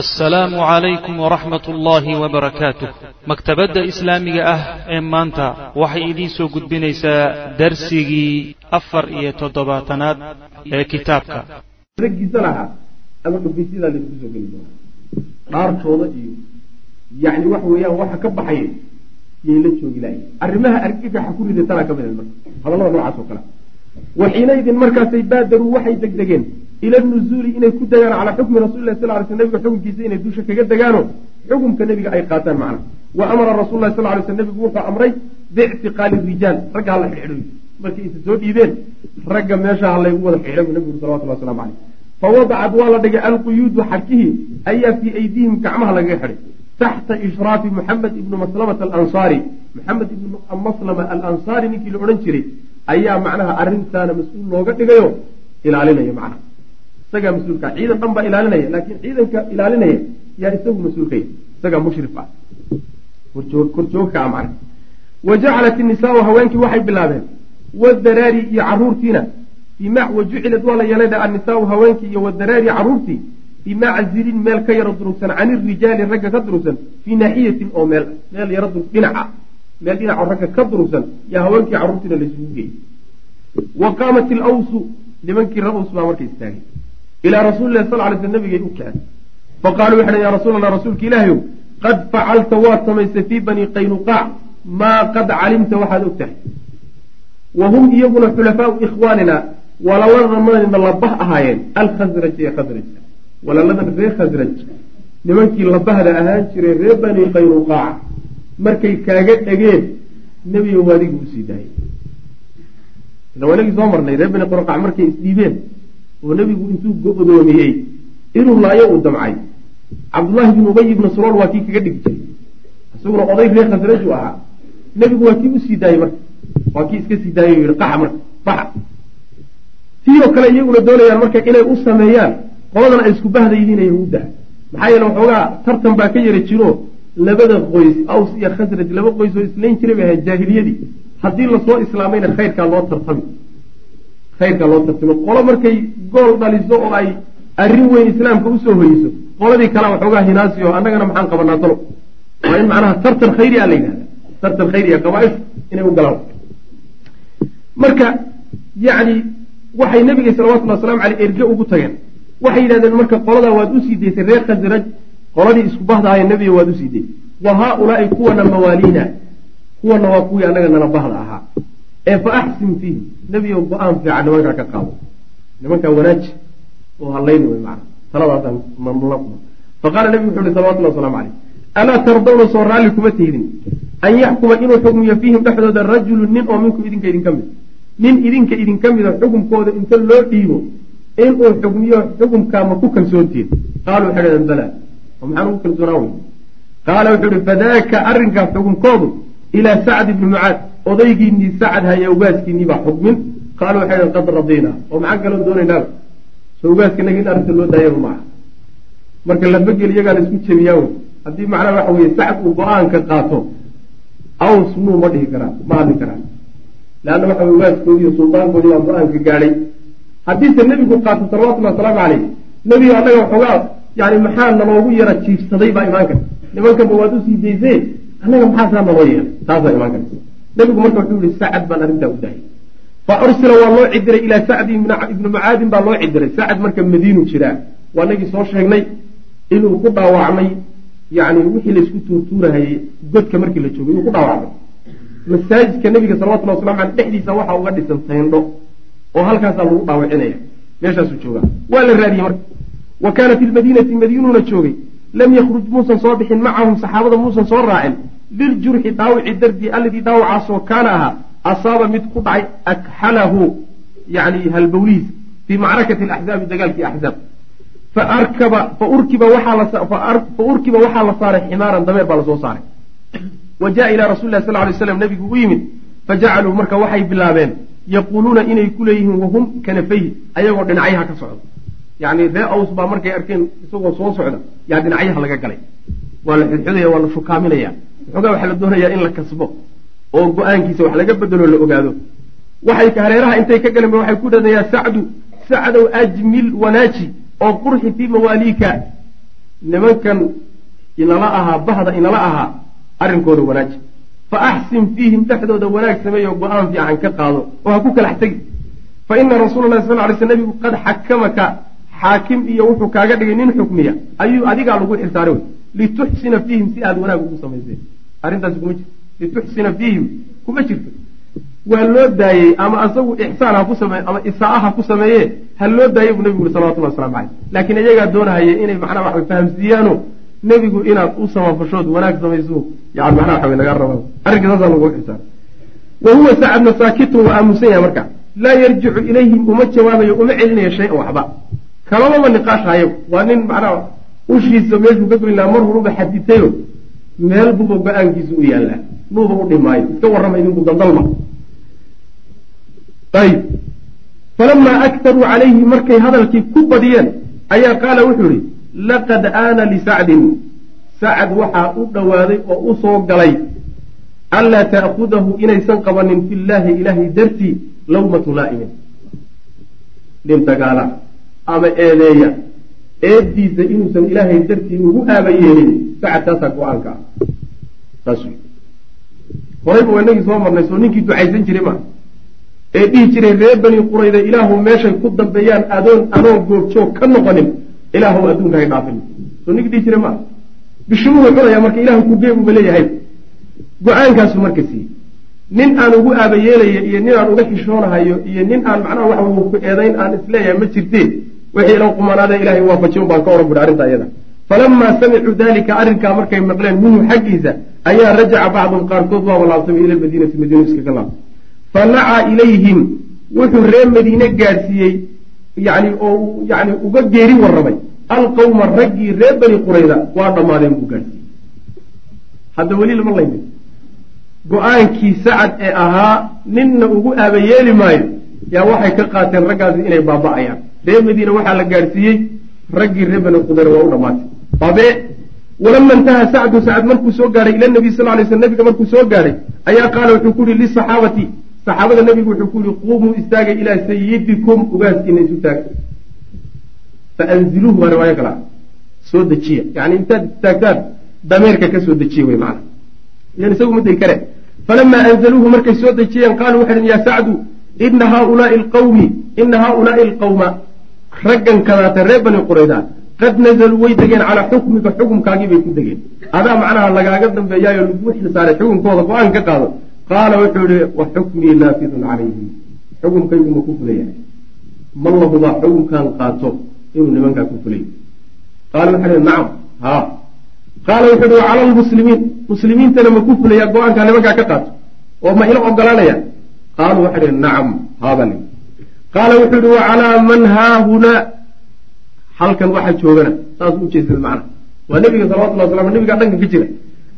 assalaamu calaykum waraxmat ullaahi wabarakaatuh maktabadda islaamiga ah ee maanta waxay idiin soo gudbinaysaa darsigii afar iyo toddobaatanaad ee kitaabka. Dhaartooda iyo yani waxa weeyaan waxa ka baxaya yay la joogi lahay arrimaha argagaxa ku ridatanaa ka mid marka. Hadallada noocaas oo kale. Waxiinaydin markaasay baadaruu waxay degdegeen ila nuzuuli inay ku degaan calaa xukmi rasuli lah sal ly sl nabiga xukunkiisa inay dusha kaga degaano xukumka nebiga ay qaataan macna. Wa amara rasul lah sal lay sl nebigu wuxuu amray biictiqaali rijaal ragga hala xidhiidho markay isa soo dhiibeen ragga meesha ha wada xidhiidho bu nebigu salawatullah waslamu caleyh fawadacad waa la dhigay alquyuudu xadkihii ayaa fii aydihim gacmaha lagaga xidhay. Taxta ishraafi muxamed ibnu maslamata alansaari maxamed ibnu maslama alansaari ninkii la odhan jiray ayaa macnaha arrintaana mas'uul looga dhigayo ilaalinaya macnaha isagaa mas'uulka ciidan dhan baa ilaalinaya laakiin ciidanka ilaalinaya yaa isagu mas'uulkaya isagaa mushrif ah korjoogka macna wa jacalat innisaau haweenkii waxay bilaabeen. Wadaraari iyo caruurtiina bima wa waa la yeelay annisaau haweenkii iyo wadaraari caruurtii bimaczirin meel ka yaro durugsan can irijaali ragga ka durugsan fii naaxiyatin oo meel meel yaro dhinaca meel dhinaco ragga ka durugsan yaa haweenkii caruurtiina laysugu geeyey wa qaamat ilawsu nimankii ra'us marka istaagay ilaa rasuulilahi sal lay sl nabigay u kacen faqaaluu waxay ya rasuul allah rasuulka ilaahayow qad facalta waad samaysay fii bani qaynuqaac maa qad calimta waxaad og tahay wa hum iyaguna xulafaau ikhwaanina walaladanadina labah ahaayeen alkhasraj ee khasraj walaladan reer khasraj nimankii labahda ahaan jiray reer bani qaynuqaac markay kaaga dhegeen nebigow adigu u sii daayay ila wanagii soo marnay reer bani qaynuqaac markay isdhiibeen oo nebigu intuu go-doomiyey inuu laayo uu damcay. Cabdullaahi bin ubay ibnu sulool waa kii kaga dhigi jiray isaguna oday reer khasraju ahaa. Nebigu waa kii u sii daayey marka. Waa kii iska sii daayay yihi qaxa marka baxa. Sioo kale iyaguna doonayaan marka inay u sameeyaan qoladan ay isku bahda yihiin yahuudda maxaa yeele waxoogaa tartan baa ka yara jiro labada qoys aws iyo khasraj laba qoys oo islayn jiray bay ahayd jaahiliyadii. Haddii la soo islaamayna khayrkaa loo tartami khayrkaa loo tartamo qolo markay gool dhaliso oo ay arrin weyn islaamka u soo hoyso qoladii kale waxoogaa hinaasi annagana maxaan qabanaa talo waa in macnaha tartan khayri a la yidhahda tartan khayriya qabaaishu inay u galaan. Marka yacni waxay nebiga salawatullhi waslamu caleyh erge ugu tageen. Waxay yidhahdeen marka qoladaa waad u sii daysay reer khasraj qoladii isku bahdahaye nebiga waad u sii daysay wa haa-ulaai kuwana mawaaliina kuwana waa kuwii annaga nala bahda ahaa ee fa axsin fiihim nebigo go'aan fiican nimankaa ka qaado. Nimankaa wanaaji oo hallayni wey macana taladaasaan mamla faqaala nebigu wuxu uhi salawatullah waslamu caleyh alaa tardawna soo raalli kuma tihdin? An yaxkuma inuu xukmiyo fiihim dhexdooda rajulun nin oo minkum idinka idinka mid. Nin idinka idinka mida xukumkooda inta loo dhiibo inuu xukmiyo xukumkaa ma ku kalsoontiin. Qaalu waxay dhaheen bala. Oo maxaan ugu kalsoonaa wey qaala wuxuu ihi fadaaka arrinkaas xukumkoodu ilaa sacd ibni mucaad odaygiinii sacad haye ugaaskiinii baa xukmin qaalu waxay dhaheen qad radiina. Oo maxaan kaloo doonaynaa so ugaaskanaga in arrinta loo daayaba maaha. Marka lafagel iyagaa la isku jebiyaa wey. Haddii macnaha waxa weye sacd uu go'aanka qaato aws nuu ma dhihi karaan ma hadli karaan leanna waxa wey ugaaskoodi iyo suldaankoodii baa go'aanka gaadhay. Haddiise nebigu qaato salawatullahi wasalaamu caleyh nebigo annaga waxoogaa yani maxaa naloogu yara jiifsaday baa imaan karta. Nimankanba waad u sii daysee? Annaga maxaasaa naloo yeelay? Taasaa imaan karta nebigu marka wuxuu yihi sacad baan arrintaa u daayay fa ursila waa loo cidiray ilaa sacdi ibnu mucaadin baa loo cidiray sacad marka madiinu jiraa waa nagii soo sheegnay inuu ku dhaawacmay yani wixii laysku tuurtuurahayey godka markii la joogay inuu ku dhaawacmay. Masaajidka nebiga salawatullah waslamu aleh dhexdiisa waxaa uga dhisan tayndho oo halkaasaa lagu dhaawacinaya. Meeshaasuu joogaa. Waa la raadiyey marka. Wa kaana fi lmadiinati madiinuuna joogay. Lam yakruj muusan soo bixin. Macahum saxaabada muusan soo raacin liljurxi dhaawici dardi alladii dhaawacaasoo kaana ahaa asaaba mid ku dhacay akxalahu yani halbowlihiis fii macrakati alaxzaabi dagaalkii axzaab waxaa urkiba waxaa la saaray ximaaran dameer baa la soo saaray wa jaa ilaa rasuli lah sal lay slam nebigu u yimid fajacaluu marka waxay bilaabeen yaquuluuna inay ku leeyihiin wahum kanafayhi ayagoo dhinacyaha ka socda yani ree aws baa markay arkeen isagoo soo socda yaa dhinacyaha laga galay waa la xidxidaya waa la shukaaminaya waxoogaa waxaa la doonayaa in la kasbo oo go'aankiisa wax laga bedelo la ogaado. Waxay hareeraha intay ka galeen ba waxay ku dhadayaa sacdu sacdow ajmil wanaaji oo qurxi fii mawaaliika. Nimankan inala ahaa bahda inala ahaa arrinkooda wanaaji. Fa axsin fiihim dhexdooda wanaag sameeyo go'aan fiican ka qaado oo ha ku kalax tegi fa ina rasuula lahi sal lay sl nabigu qad xakamaka xaakim iyo wuxuu kaaga dhigay nin xukmiya. Ayuu adigaa lagu xilsaaray wey lituxsina fiihim si aada wanaag ugu samayseen arrintaasi kuma jirto lituxsina fiihim kuma jirto waa loo daayey ama asagu ixsaan ha ku sameeye ama isaa ha ku sameeye ha loo daayey buu nebigu uri salawatullah waslamu caleyh laakiin iyagaa doonahaya inay macnaha waxa fahamsiiyaano nebigu inaad u samafashood wanaag samayso yani macnaha waxa lagaa raba arrinka saasaa lagu xilsaaray wa huwa sacadna saakitun waa aamusan yahay marka laa yarjicu ilayhim uma jawaabayo uma celinayo shay-an waxba kalamama niqaashahayo waa nin macnaha ushiisa meeshuu ka goyn lahaa mar horuba xaditayo meel buba go'aankiisa u yaallaa. Nuuba u dhimaayo iska warrama idinku daldalma. Ayib falamaa aktaruu calayhi markay hadalkii ku badiyeen ayaa qaala wuxuu ihi laqad aana lisacdin sacad waxaa u dhowaaday oo u soo galay anlaa ta'kudahu inaysan qabanin fi llaahi ilaahay dartii lawmatu laa'imin. Nin dagaala ama eedeeya eeddiisa inuusan ilaahay dartii ugu aaba yeelin sacad taasaa go'aanka. Ah saas horayba waa inagii soo marnay soo ninkii ducaysan jiray maa ee dhihi jiray reer bani qurayda ilaahu meeshay ku dambeeyaan adoon anoon goobjoog ka noqonin ilaahu adduunka hay dhaafin. Soo ninkii dhihi jiray maa bishimuhu xunaya marka ilaahu kugeebuba leeyahay. Go'aankaasu marka siiyey. Nin aan ugu aaba yeelaya iyo nin aan uga xishoonahayo iyo nin aan macnaha waxa ku eedayn aan is leeyahay ma jirtee wixii ilan qumanaadee ilahay waafajiyon baan ka oran buri arrinta iyada. Falamaa samicuu dalika arrinkaa markay maqleen minhu xaggiisa ayaa rajaca bacdum qaarkood waa walaabtamay ila lmadiinati madiina iskaga laabtay fanacaa ilayhim wuxuu reer madiine gaadhsiiyey yani oo yani uga geeri warramay. Alqawma raggii reer bani qurayda waa dhammaadeen buu gaadhsiiyey. Hadda weli lama laynin. Go'aankii sacad ee ahaa ninna ugu aabayeeli maayo yaa waxay ka qaateen raggaasi inay baaba'ayaan reer madiina waxaa la gaadhsiiyey raggii reer bani qudayra waa u dhammaatay. Baabee walama intaha sacdu sacad markuu soo gaadhay ila nabiy sal lay sl nabiga markuu soo gaadhay ayaa qaala wuxuu ku yihi lisaxaabati saxaabada nabigu wuxuu ku yihi quumuu istaaga ilaa sayidikum ugaaskiina isu taaga faanziluuhu waa riwaayo kala soo dejiya. Yani intaad istaagtaan dameerka ka soo dejiya wey macana yan isagu ma kare. Falamaa anzaluuhu markay soo dejiyeen qaaluu waxay dhen ya sacdu ina haaulaai alqawmi ina haaulaai alqawma raggan kadaata reer bani qurayda qad nazaluu way degeen calaa xukmika xukumkaagii bay ku degeen. Adaa macnaha lagaaga dambeeyaayo lagu xilsaaray xukunkooda go'aan ka qaado. Qaala wuxuu ihi wa xukmii naafidun calayhim xukumkaygu ma ku fulaya ma lahubaa xukumkan qaato inuu nimankaa ku fulay qaala ihi nacam haa. Qaala wuxuu ihi wa cala lmuslimiin muslimiintana ma ku fulaya go'aankaa nimankaa ka qaato oo ma ila ogolaanaya qaaluu waxay ihi nacam haabani qaala wuxuu ihi wa calaa man haahunaa halkan waxa joogana saas u jeesada macnaha waa nebiga salawatullah waslam nebigaa dhanka ka jira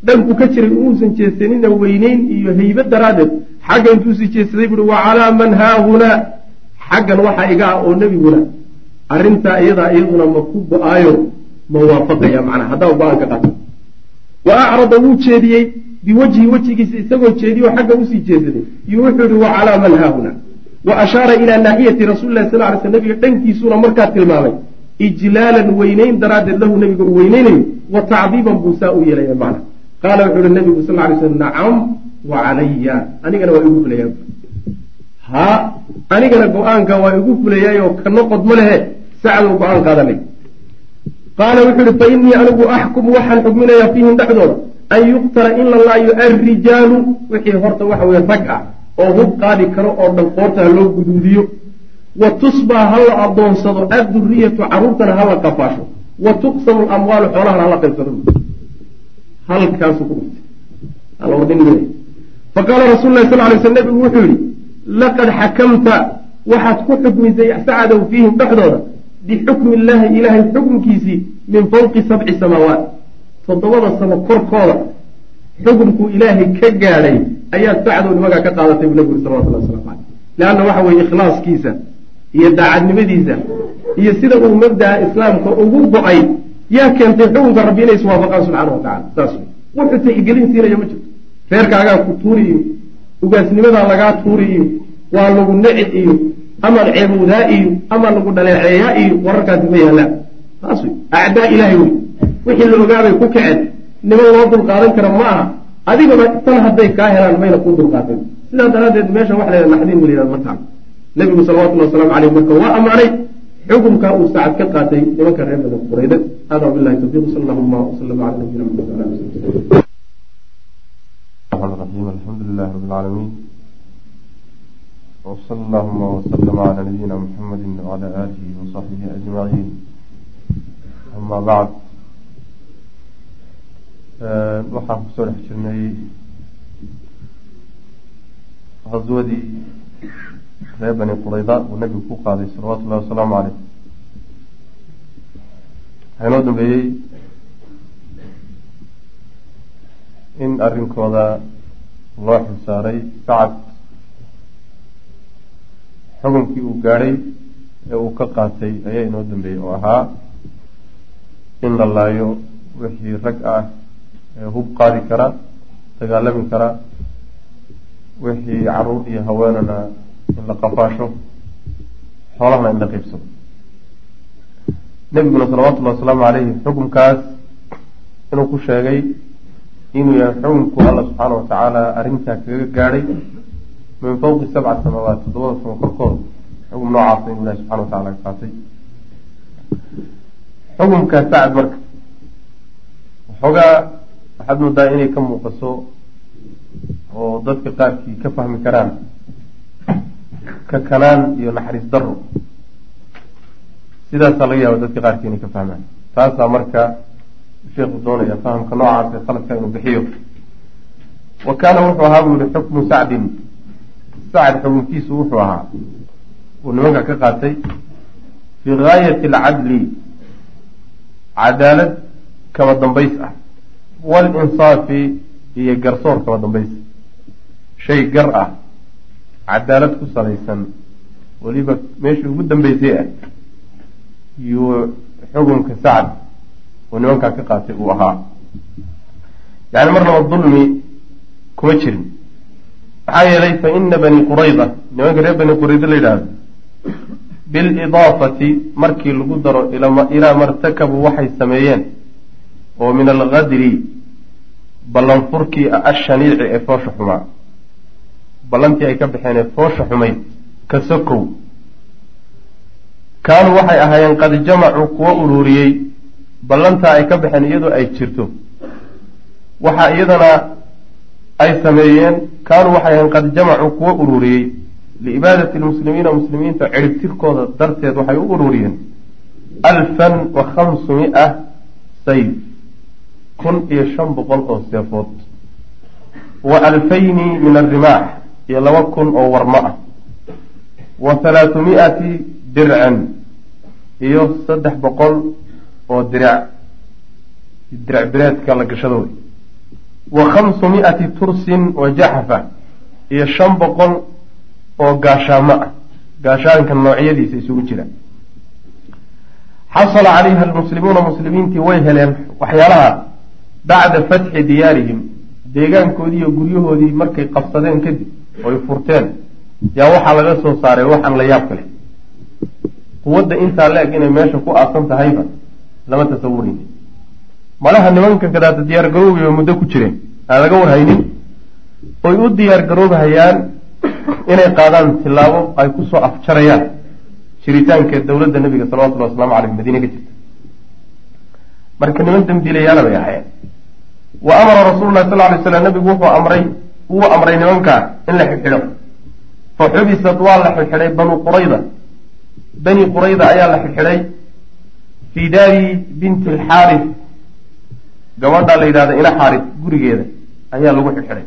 dhanku ka jiray umuusan jeesanina weyneyn iyo hayba daraaddeed xagga intuusii jeesaday buui wa calaa man haahunaa xaggan waxaa iga ah oo nebiguna arrintaa iyadaa iyaduna ma ku go'aayo ma waafaqaya macnaha haddaa go'aan ka qato wa acrada wuu jeediyey biwajhi wejigiisa isagoo jeediyo xagga u sii jeesaday iyo wuxuu yihi wa calaa man haahunaa wa ashaara ilaa naaxiyati rasuuli lahi sal ly sl nabiga dhankiisuuna markaa tilmaamay ijlaalan weyneyn daraaddeed lahu nabiga uu weyneynayo wa tacdiiban buu saa u yeelaya macna qaala wuxuu uhi nabigu sal lay slam nacam wa calaya anigana waa igu fulayaa haa anigana go'aanka waa igu fulayaayo ka noqod ma lehe sacdow go'aan qaadanay qaala wuxuu uhi fa anigu axkumu waxaan xukminayaa fiihim dhexdooda an yuqtala in la laayo wixii horta waxa weye rag ah oo hub qaadi karo oo dhan qoorta ha loo guduudiyo. Wa tusbaa ha la adoonsado adduriyatu caruurtana ha la qafaasho wa tuqsamu lamwaalu xoolahana hala qaybsado. Halkaasu ku dhuftay faqaala rasul lahi sal lay sl nabigu wuxuu yihi laqad xakamta waxaad ku xukmisay sacadow fiihim dhexdooda bixukmi illaahi ilaahay xukumkiisii min fawqi sabci samaawaat. Toddobada samo korkooda xukumkuu ilaahay ka gaadhay ayaad sacdow nimankaa ka qaadatay buu nabigu yuri salawatullah waslamu caleyh leanna waxa weeye ikhlaaskiisa iyo daacadnimadiisa iyo sida uu mabda'a islaamka ugu go'ay yaa keentay xukunka rabbi inay iswaafaqaan subxaana wa tacala saas wey wuxuu tixgelin siinaya ma jirto. Reerkaagaa ku tuuri iyo ugaasnimadaa lagaa tuuri iyo waa lagu necid iyo ama ceebowdaa iyo ama lagu dhaleeceeyaa iyo wararkaasi ma yaallaan saas wey acdaa ilaahay wey wixii la ogaabay ku kaceen niman loo dulqaadan kara ma aha adigaba tan hadday kaa helaan mayna kuu dulqaateen. Sidaa daraaddeed meesha wax leeda naxdin buu layihahda markaan. Nebigu salawatullahi wasalamu caleyh marka waa ammaanay xukumka uu saacad ka qaatay nimanka reer banu qurayda. Hada wabilahi tawfiiq sal allahuma wasalam cala nabiyina maxamed wala ali waxaan ku soo dhex jirnay haswadii reer bani qurayda uu nabigu ku qaaday salawaatu ullahi wasalaamu caleyh waxaa inoo dambeeyey in arrinkooda loo xilsaaray sacad xukunkii uu gaadhay ee uu ka qaatay ayaa inoo dambeeyey oo ahaa in la laayo wixii rag ah hub qaadi kara dagaalami kara wixii carruur iyo haweenana in la qafaasho xoolahana in la qiibsado nebiguna salawatullahi wasalaamu caleyhi xukunkaas inuu ku sheegay inuu yahay xukunku alla subxaana watacaala arrintaa kaga gaadhay min fawqi sabca samaawaat toddobada samo korkooda xukum noocaasa inuu ilahi subxana watacala ka qaatay. Xukumkaa sacad marka waxoogaa waxaad moodaa inay ka muuqaso oo dadka qaarkii ka fahmi karaan ka kanaan iyo naxariis daro sidaasaa laga yaaba dadka qaarkii inay ka fahmaan. Taasaa marka sheekhu doonaya fahamka noocaas ee khaladka inuu bixiyo. Wa kaana wuxuu ahaa buu yihi xukmu sacdin. Sacd xukunkiisu wuxuu ahaa uu nimanka ka qaatay fii gaayati alcadli cadaalad kaba dambays ah walinsaafi iyo garsoor kaba dambays shay gar ah cadaalad ku salaysan weliba meeshii ugu dambeysay ah yuu xukunka sacd uu nimankaa ka qaatay uu ahaa. Yani marnaba dulmi kuma jirin. Maxaa yeelay fa ina bani qurayda nimanka reer bani qurayda la yidhaahdo bilidaafati markii lagu daro ilaa martakabuu waxay sameeyeen oo min algadri ballanfurkii ashaniici ee foosha xumaa ballantii ay ka baxeen ee foosha xumayd ka sokow kaanuu waxay ahaayeen qad jamacuu kuwa ururiyey. Ballantaa ay ka baxeen iyadoo ay jirto. Waxa iyadana ay sameeyeen kaanuu waxay ahayen qad jamacuu kuwa ururiyey. Liibaadati lmuslimiina muslimiinta ciribtirkooda darteed waxay u ururiyeen alfan wa khamsumia sayf kun iyo shan boqol oo seefood. Wa alfayni min alrimaax iyo laba kun oo warmo ah. Wa halaahumiati dircan iyo saddex boqol oo dirac. Dirac bireedka la gashado. Wey wa khamsu miati tursin wa jaxfa iyo shan boqol oo gaashaamo ah. Gaashaanka noocyadiisa isugu jira. Xasala calayha almuslimuuna muslimiintii way heleen waxyaalaha bacda fatxi diyaarihim. Deegaankoodii iyo guryahoodii markay qabsadeen kadib oy furteen. Yaa waxaa laga soo saaray waxaan la yaab kale. Quwadda intaa la-eg inay meesha ku aasan tahayba lama tasawurayni malaha nimanka kadaata diyaar garoobiba muddo ku jireen aan laga warhaynin oy u diyaar garoobahayaan inay qaadaan tilaabo ay ku soo afjarayaan jiritaanka dowladda nabiga salawatullahi waslamu caleyh madiine ka jirta. Marka niman dambiilayaala bay ahaayeen wa amara rasuulu lahi sal lay slam nabigu wuxuu amray wuu amray nimankaa in la xidxidho fa xubisat waa la xidxidhay banu qurayda. Bani qurayda ayaa la xidxidhay fii daari binti alxaaris. Gabadha la yidhahda ina xaaris gurigeeda ayaa lagu xidxidhay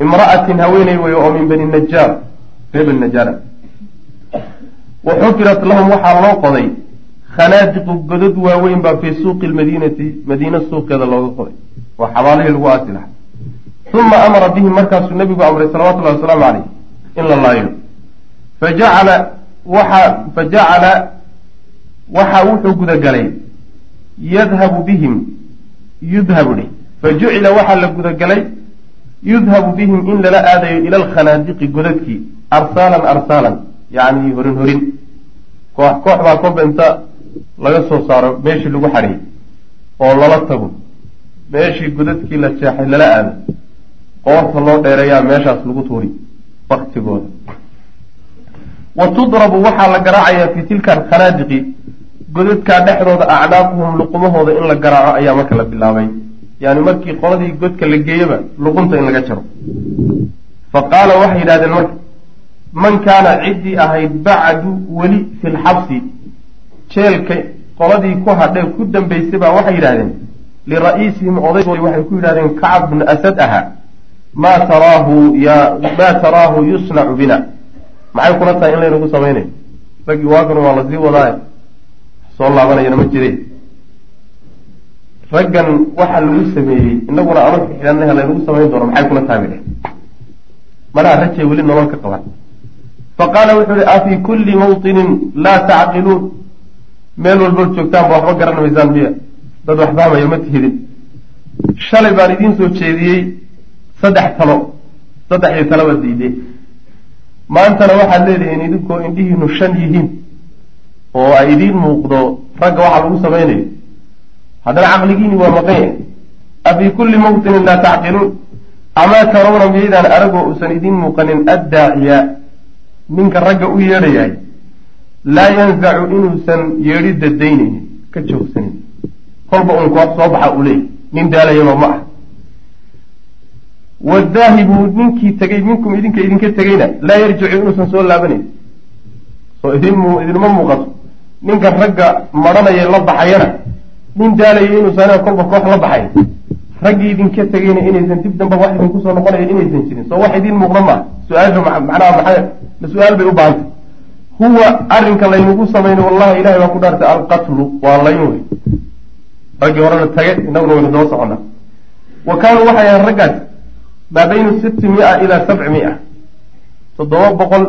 imra'atin haweeney wey oo min bani najaar ree bani najaara wa xufirat lahum waxaa loo qoday. Khanaadiqu godod waaweyn baa fii suuqi lmadiinati madiina suuqeeda looga qoday waa xabaalihii lagu aasi lahaa. Uma amara bihim markaasuu nabigu amray salawatullahi wasalaamu caleyh in la laayo. Fajacala waxa fajacala waxa wuxuu gudagalay. Yadhabu bihim yudhabu dheh fajucila waxaa la gudagalay. Yudhabu bihim in lala aadayo ila alkhanaadiqi godadkii. Arsaalan arsaalan. Yacni horin horin. Koox koox baa kolba inta laga soo saaro meeshii lagu xadhiyay oo lala tago meeshii godadkii la jeexay lala aado qoorta loo dheereeyaa meeshaas lagu tuuri baktigooda wa tudrabu waxaa la garaacayaa fii tilka alkhanaadiqi godadkaa dhexdooda acnaaquhum luqumahooda in la garaaco ayaa marka la bilaabay. Yani markii qoladii godka la geeyaba luqunta in laga jaro. Fa qaala waxay yidhahdeen marka man kaana ciddii ahayd bacdu weli fi lxabsi jeelka qoladii ku hadhee ku dambaysay baa waxay yidhahdeen lira'iisihim odaygoodi waxay ku yidhahdeen kacab bnu asad ahaa maa taraahu maa taraahu yusnacu bina maxay kula tahay in laynagu samaynayo raggii waakan waa la sii wadaaye soo laabanayana ma jire raggan waxa lagu sameeyey inaguna aanu xidhannaha laynagu samayn doono maxay kula tahay bay dheh malaha rajay weli nolol ka qaban fa qaala wuxuu ihi afii kulli mawtinin laa tacqiluun meel walbood joogtaanba waxba garan maysaan miya dad wax fahmaya ma tihidin. Shalay baan idiin soo jeediyey saddex talo saddexdii talaba diidee maantana waxaad leedihiin idinkoo indhihiinu shan yihiin oo ay idiin muuqdo ragga waxaa lagu samaynayo. Haddana caqligiini waa maqan yahay. Afii kulli mawtinin laa tacqiluun. Amaa tarawna miyaydaan aragoo uusan idiin muuqanin addaaciya ninka ragga u yeedhayahay laa yanzacu inuusan yeedhidda daynaynin ka joogsanin kolba koox soo baxa uu leeyahy nin daalayaba ma ah wadaahibu ninkii tegay minkum idinka idinka tegayna laa yarjicu inuusan soo laabanayn soo idin idinma muuqato. Ninkan ragga madhanaya la baxayana nin daalaya inuusan kolba koox la baxay. Raggii idinka tegayna inaysan dib damba wax idinku soo noqonaya inaysan jirin. Soo wax idiin muuqda maa su'aasha macnaha maxay ma su'aal bay u baahantay. Huwa arrinka laynagu samayna wallahi ilahay baa ku dhaartay alqatlu. Waa layn wey raggii horena tage inaguna waynu daba soconnaa. Wa kaanuu waxay ahayn raggaas maa bayna mia ilaa sabci mia toddoba boqol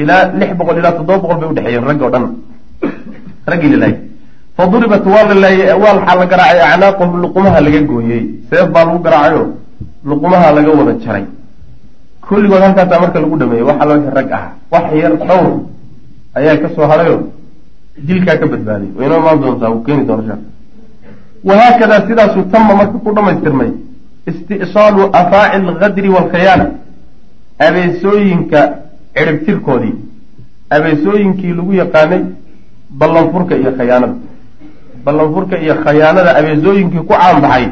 ilaa lix boqol ilaa toddoba boqol bay udhexeeyeen raggi o dhan. Raggii lalaayay fa duribat waa la laayay waa waxaa la garaacay? Acnaaqahum luqumaha laga gooyey. Seef baa lagu garaacayo luqumaha laga wada jaray. Kulligood halkaasaa marka lagu dhameeyey waxa loo rag ahaa wax yar dhowr ayaa ka soo hadhayo dilkaa ka badbaaday. Waynoo imaan doontaa uu keeni doona sheekh wahaakadaa sidaasuu tama marka ku dhamaystirmay isti'saalu afaaci alkadri waalkhayaana abeesooyinka ciribtirkoodii abeesooyinkii lagu yaqaanay ballanfurka iyo khayaanada ballanfurka iyo khayaanada abeesooyinkii ku caanbaxay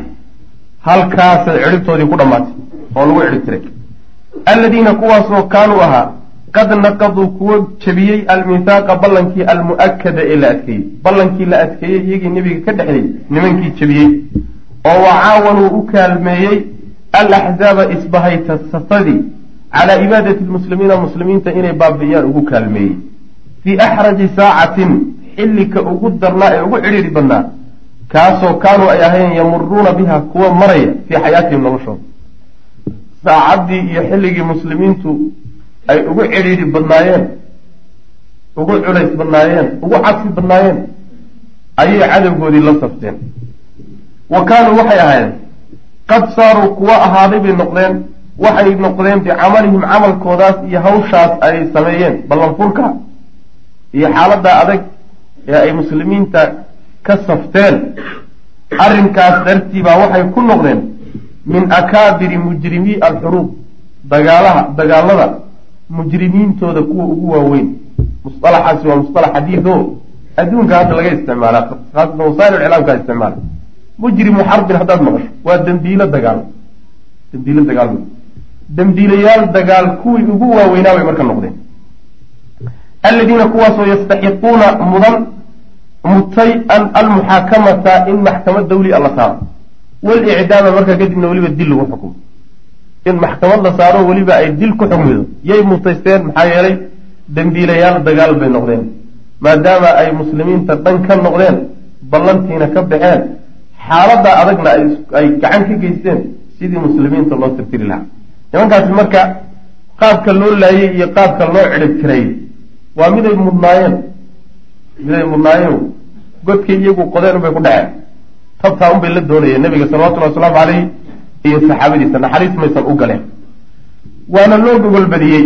halkaasay ciribtoodii ku dhammaatay oo lagu ciribtiray aladiina kuwaasoo kaanuu ahaa qad naqaduu kuwo jebiyey almithaaqa ballankii almu'akada ee la adkeeyey ballankii la adkeeyey iyagii nebiga ka dhexeeyey nimankii jebiyey oo wacaawanuu u kaalmeeyey alaxzaaba isbahayta safadii calaa ibaadati lmuslimiina muslimiinta inay baabi'iyaan ugu kaalmeeyey fii axraji saacatin xillika ugu darnaa ee ugu cidhiiri badnaa kaasoo kaanuu ay ahayn yamuruuna biha kuwa maraya fii xayaatihim noloshooda saacaddii iyo xilligii muslimiintu ay ugu cidhiiri badnaayeen ugu culays badnaayeen ugu cadsi badnaayeen ayay cadowgoodii la safteen. Wa kaanuu waxay ahaayeen qad saaruu kuwa ahaaday bay noqdeen waxay noqdeen bicamalihim camalkoodaas iyo hawshaas ay sameeyeen ballanfurka iyo xaaladda adag ee ay muslimiinta ka safteen. Arrinkaas dartiibaa waxay ku noqdeen min akaabiri mujrimii alxuruub dagaalaha dagaalada mujrimiintooda kuwa ugu waaweyn. Musalaxaasi waa musalax xadiid o adduunka hadda laga isticmaala. Haasatan wasail iclaamkaa isticmaala. Mujrimu xarbin haddaad maqasho waa dembiilo dagaal. Dembiilo dagaal dembiilayaal dagaal kuwii ugu waaweynaa bay marka noqdeen. Aladiina kuwaasoo yastaxiquuna mudan mutay almuxaakamata in maxkamad dawli a la saaro walicdaama markaa kadibna weliba dil lagu xukumo in maxkamad la saaro weliba ay dil ku xukmido yay mutaysteen maxaa yeelay dembiilayaal dagaal bay noqdeen. Maadaama ay muslimiinta dhan ka noqdeen ballantiina ka baxeen xaaladda adagna ay gacan ka geysteen sidii muslimiinta loo tirtiri lahaa. Nimankaasi marka qaabka loo laayey iyo qaabka loo cidhib tiray waa miday mudnaayeen. Miday mudnaayeen. Godkay iyagu qodeen unbay ku dhaceen. Tabtaa unbay la doonayeen. Nabiga salawatullhi wasalaamu caleyh iyo saxaabadiisa naxariis maysan u galeen waana loo gogolbadiyey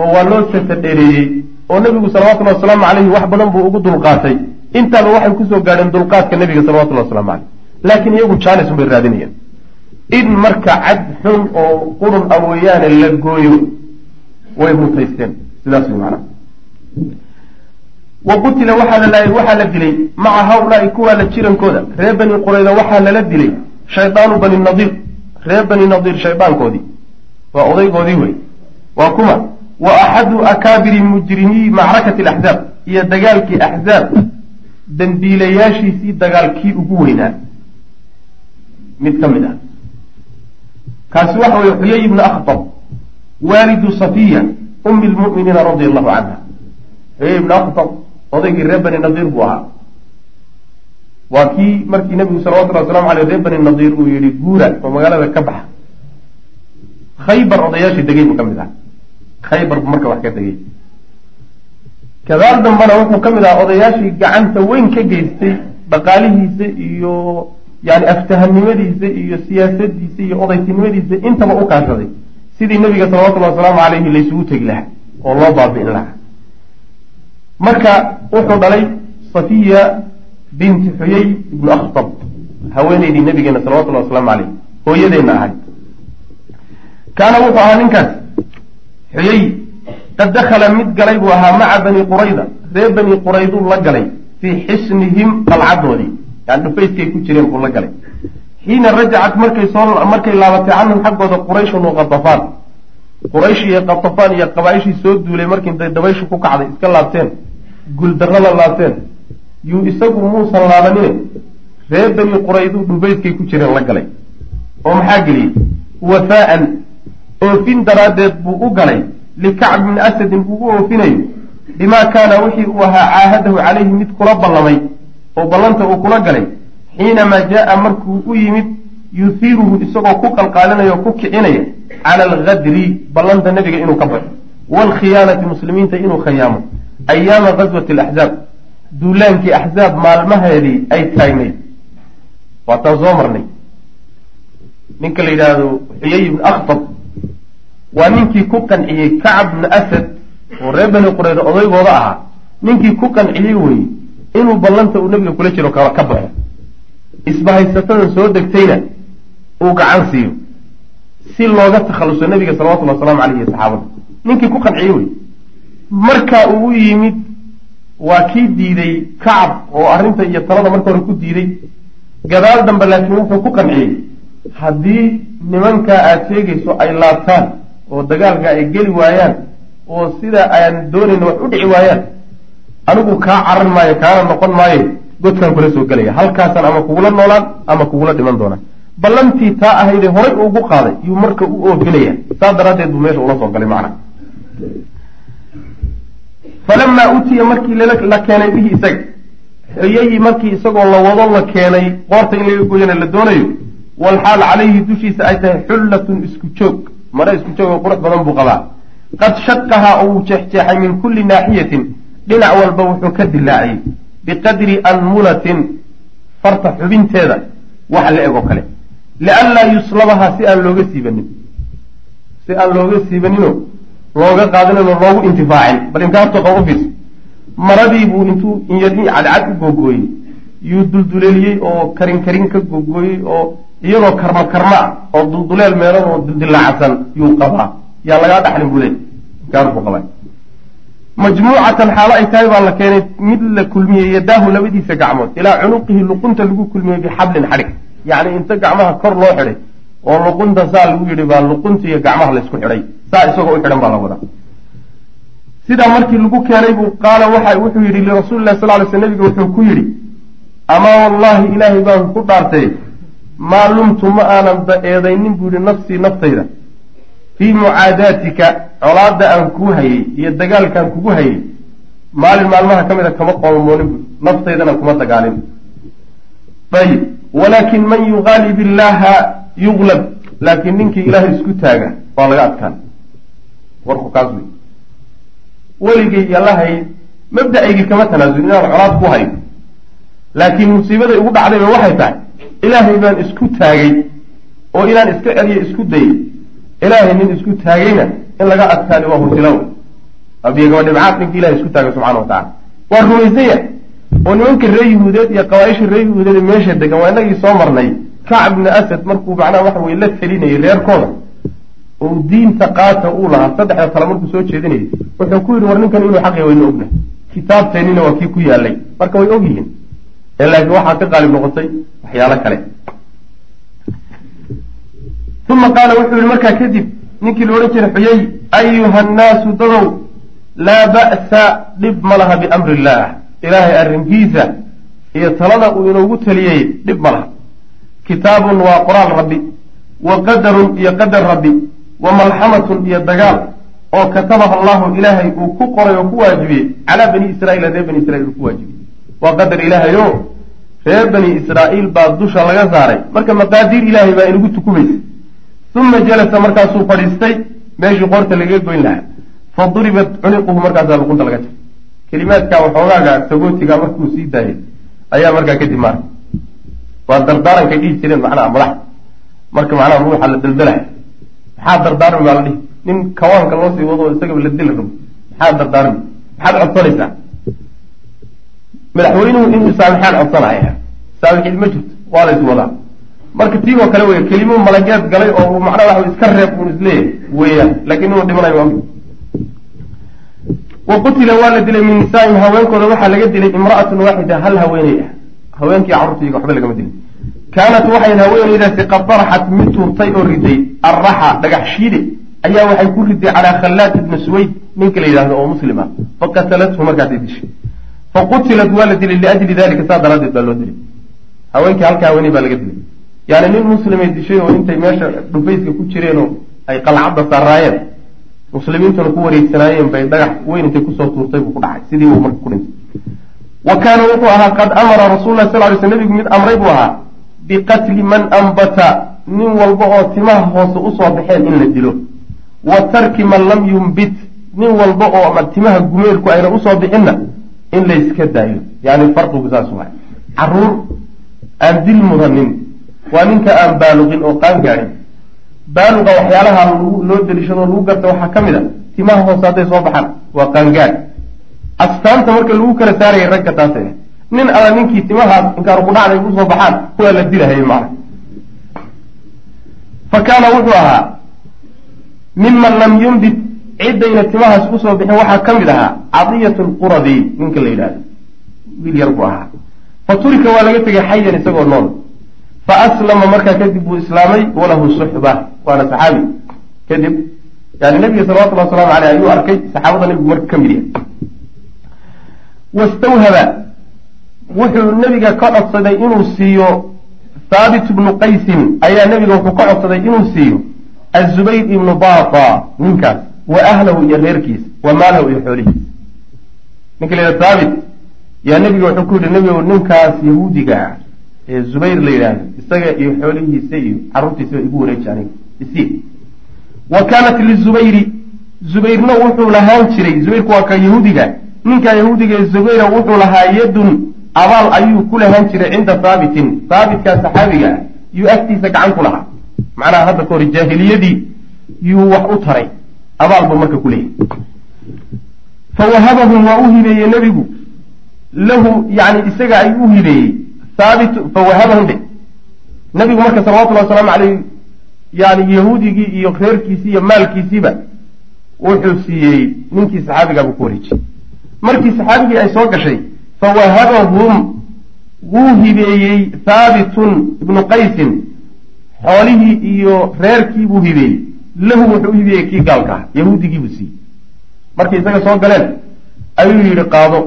oo waa loo sata dheereeyey oo nebigu salawatullahi wasalaamu caleyhi wax badan buu ugu dulqaatay. Intaaba waxay ku soo gaadheen dulqaadka nebiga salawatullahi waslamu caleyh laakiin iyagu jaanis unbay raadinayeen. In marka cad xun oo qurun a weeyaane la gooyo way mutaysteen. Sidaas way macnaha wa qutila waxaa la dilay maca hawlaai kuwaa la jirankooda. Reer bani qurayda waxaa lala dilay shaydaanu bani nadiir reer bani nadiir shaydaankoodii waa odaygoodii wey waa kuma. Wa axadu akaabiri mujrimiyi macrakati alaxzaab iyo dagaalkii axzaab dambiilayaashiisii dagaalkii ugu weynaa. Mid ka mid ah. Kaasi waxa weye xuyay ibnu akhtab waalidu safiya umi lmu'miniina radia allahu canha xuyay ibnu akhtab odaygii reer bani nadiir buu ahaa waa kii markii nebigu salawatullahi waslamu aleyh reer bani nadiir uu yihi guura oo magaalada ka baxa. Khaybar odayaashii degay buu ka mid ahaa. Khaybar buu marka wax ka degay kadaal dambana wuxuu ka mid ahaa odayaashii gacanta weyn ka geystay dhaqaalihiisa iyo yani aftahanimadiisa iyo siyaasadiisa iyo odaytinimadiisa intaba u kaashaday. Sidii nabiga salawatullahi wasalaamu caleyhi laysugu tegi lahaa oo loo baabi'in lahaa. Marka wuxuu dhalay safiya binti xuyay ibnu akhtab. Haweeneydii nabigeena salawatullahi wasalaamu caleyh hooyadeenna ahayd. Kaana wuxuu ahaa ninkaas. Xuyay qad dakhala mid galay buu ahaa maca bani qurayda reer bani qurayduu la galay fii xisnihim qalcadoodii yani dhufayskay ku jireen buu la galay. Xiina rajacat markay soo markay laabatay canhum xaggooda qurayshun wa qatafaan. Quraysh iyo qatafaan iyo qabaaishii soo duulay markii dabayshu ku kacday iska laabteen. Guuldarro la laabteen yuu isagu muusan laabanine reer bani qurayduu dhufayskay ku jireen la galay. Oo maxaa geliyey? Wafaa'an oofin daraaddeed buu u galay. Likacb min asadin uu u oofinayo bimaa kaana wixii uu ahaa caahadahu calayhi mid kula ballamay oo ballanta uu kula galay. Xiinamaa jaa'a markuu u yimid yuhiiruhu isagoo ku qalqaalinaya oo ku kicinaya cala algadri ballanta nebiga inuu ka baxo. Waalkhiyaanati muslimiinta inuu khayaamo ayaama gaswati alaxzaab duulaankii axzaab maalmaheedii ay taagnayd. Waataan soo marnay. Ninka la yidhaahdo xuyay ibn akhtab waa ninkii ku qanciyey kacab bnu asad oo reer bani qureyda odaygooda ahaa. Ninkii ku qanciyey weye inuu ballanta uu nebiga kula jiro ka baxo. Isbahaysatadan soo degtayna uu gacan siiyo. Si looga takhaluso nebiga salawatullhi wasalaamu caleyh iyo saxaabada ninkii ku qanciyey wey markaa uu u yimid waa kii diiday kacab oo arrinta iyo talada marka hore ku diiday. Gadaal dambe laakiin wuxuu ku qanciyey haddii nimankaa aada sheegayso ay laabtaan oo dagaalka ay geli waayaan oo sida aan doonayna wax u dhici waayaan anigu kaa carar maayo kaana noqon maayo godkaan kula soo gelaya. Halkaasaan ama kugula noolaan ama kugula dhiman doonaa ballantii taa ahaydee horay ugu qaaday yuu marka u oofinaya saas daraaddeed buu meesha ula soo galay macna falamaa utiya markii la keenay bihi isaga. Xuyayii markii isagoo la wado la keenay qoorta in laga goyana la doonayo walxaal calayhi dushiisa ay tahay xullatun isku joog. Mare isku joog oo qurux badan buu qabaa. Qad shaqahaa oo uu jeexjeexay min kulli naaxiyatin dhinac walba wuxuu ka dilaaciyey biqadri anmulatin farta xubinteeda wax la eg oo kale. Lianlaa yuslabahaa si aan looga siibanin si aan looga siibaninoo looga qaadaninoo loogu intifaacin bal inkaarto qaba u fiirsa maradii buu intuu inyadii cadcad u googooyey yuu dulduleeliyey oo karin karin ka googooyey oo iyadoo karma karma ah oo dulduleel meelan oo dildilaacsan yuu qabaa. Yaa lagaa dhaxlin buu leey inkaar buu qabaa majmuucatan xaalo ay tahay baa la keenay mid la kulmiyey yadaahu labadiisa gacmood ilaa cunuqihi luqunta lagu kulmiyey bixablin xadhig. Yacni inta gacmaha kor loo xidhay oo luqunta saa lagu yidhi baa luqunta iyo gacmaha laysku xidhay. Saa isagoo u xidhan baa la wadaa. Sidaa markii lagu keenay buu qaala waxa wuxuu yidhi lirasuuli lahi sal ly sl nabiga wuxuu ku yidhi amaa wallaahi ilaahay baan ku dhaartay maa lumtu ma aanan ba eedaynin buu yihi nafsii naftayda fii mucaadaatika colaadda aan kuu hayey iyo dagaalkaan kugu hayey maalin maalmaha ka mid a kama qoomoonin bu naftaydana kuma dagaalin. Ayib walaakin man yugaalib illaaha yuglab laakiin ninkii ilaahay isku taaga waa laga adkaan. Warku kaas wey. Weligay yalahay mabda-aygii kama tanaasul inaan colaad ku hayo laakiin musiibaday ugu dhacdayba waxay tahay ilaahay baan isku taagay oo inaan iska celiyo isku dayay ilaahay nin isku taagayna in laga adkaani waa hurtila wey abiyo gaba dhibcaad ninkii ilahay isku taagay subxana wa tacala waa rumaysanya oo nimanka ree yahuudeed iyo qabaaisha ree yahuudeed ee meesha degan waa inagii soo marnay kacb bni asad markuu macnaha waxa weye la telinayay reerkooda oo diinta qaata uu lahaa saddexda tala markuu soo jeedinayay wuxuu ku yidhi war ninkan inuu xaqi wayna ogna. Kitaabteennina waa kii ku yaalay marka way og yihiin. Ee laakiin waxaa ka qaalib noqotay waxyaalo kale. Uma qaala wuxuu yihi markaa kadib ninkii la odhan jiray xuyay ayuha annaasu dadow laa ba'sa dhib ma laha biamri illaah ilaahay arrinkiisa iyo talada uu inoogu taliyey dhib ma laha kitaabun waa qoraal rabbi wa qadarun iyo qadar rabbi wa malxamatun iyo dagaal oo katabaha allahu ilaahay uu ku qoray oo ku waajibiyey calaa bani israiila reer bani israiil uu ku waajibiyey. Waa qadar ilaahay o reer bani israa'iil baa dusha laga saaray. Marka maqaadiir ilaahay baa inagu tukumaysa. Uma jalasa markaasuu fadhiistay meeshii qoorta lagaga goyn lahaa. Fa duribat cuniquhu markaasaa luqunta laga jaray kelimaadka waxoogaaga sagootiga markuu sii daayay ayaa markaa kadib maarka waa dardaarankay dhihi jireen macnaha madax. Marka macnaha ruuxa la daldalaya maxaa dardaarmi baa la dhihi? Nin kawaanka loo sii wado oo isagaba la dili rabo. Maxaa dardaarmi? Maxaad codsanaysaa? Madaxweynuhu inuu saamixaan codsanaya saamixid ma jirto. Waa la is wadaa. Marka tii oo kale wey kelimo malageed galay oo macnaha waxa iska reeb uun is leeyahay weeyaan laakiin inuu dhimanayo waa wa qutila waa la dilay min nisaa'im haweenkooda. Waxaa laga dilay imra'atun waaxida hal haweeney ah haweenkii carruurtayga waxba lagama dilin. Kaanat waxay haweeneydaasi qad daraxat mid tuurtay oo riday arraxa dhagax shiide ayaa waxay ku riday calaa khallaad ibni suwayd ninka la yidhahdo oo muslim ah faqatalathu markaasay dishay. Faqutilat waa la dilay liajli dalika saa daraaddeed baa loo dilay. Haweenkii halka haweeney baa laga dilay. Yani nin muslimay dishay oo intay meesha dhufayska ku jireenoo ay qalcadda saaraayeen muslimiintuna ku wareegsanaayeen bay dhagax weyn intay ku soo tuurtay buu ku dhacay. Sidii buu marka ku dhintay wa kaana wuxuu ahaa qad amara rasul lah sal ly sl nabigu mid amray buu ahaa biqatli man ambata nin walba oo timaha hoose u soo baxeen in la dilo wa tarki man lam yumbit nin walba oo ama timaha gumeerku ayna u soo bixinna in layska daayo yani farqigu saas waay carruur aan dil mudanin waa ninka aan baaluqin oo qaan gaadhin baaluqa waxyaalaha loo deliishadoo lagu garta waxaa ka mid a timaha hoose hadday soo baxaan waa qaangaadh astaanta marka lagu kala saarayay ragga taas nin alla ninkii timahaas inkaaru ku dhacday u soo baxaan kuwaa la dilahayay macna. Fa kaana wuxuu ahaa miman lam yumbit ciddayna timahaas u soo bixin waxaa ka mid ahaa cadiyat lquradi ninka la yidhahdo wiil yar buu ahaa. Fa turika waa laga tegay xayan isagoo nool. Fa aslama markaa kadib buu islaamay walahu suxba waana saxaabi. Kadib yani nabiga salawatullahi waslamu aleyh ayuu arkay saxaabada nabigu marka ka mid yahay wastawhaba. Wuxuu nabiga ka codsaday inuu siiyo thaabit ibnu qaysin. Ayaa nabiga wuxuu ka codsaday inuu siiyo azubayr ibnu bata ninkaas wa ahlahu iyo reerkiisa wa maalahu iyo xoolihiisa. Ninka la yidhaha thaabit yaa nabiga wuxuu ku yidhi nebigow ninkaas yahuudiga ah ee zubayr la yidhaahdo isaga iyo xoolihiisa iyo carruurtiisaba igu wareeji aniga isii wa kaanat lizubayri zubayrna wuxuu lahaan jiray. Zubayrku waa ka yahuudiga ninkaa yahuudiga ee zubayra wuxuu lahaa yadun abaal ayuu ku lahaan jiray cinda thaabitin thaabitkaa saxaabiga ah yuu agtiisa gacan ku lahaa. Macnaha hadda ka hor jaahiliyadii yuu wax u taray. Abaal buu marka ku leeyahy fa wahabahum waa u hibeeyey nebigu. Lahu yani isaga ay u hibeeyey haabit fa wahabahum dhe nebigu marka salawatullahi wasalaamu caleyh yani yahuudigii iyo reerkiisii iyo maalkiisiiba wuxuu siiyey ninkii saxaabigaabuu ku wareejiyey markii saxaabigii ay soo gashay fawahabahum wuu hibeeyey thaabitun ibnu qaysin. Xoolihii iyo reerkiibuu hibeeyey. Lahu wuxuu u hibeeyey kii gaalka ah yahuudigiibuu siiyey. Markay isaga soo galeen ayuu yidhi qaado.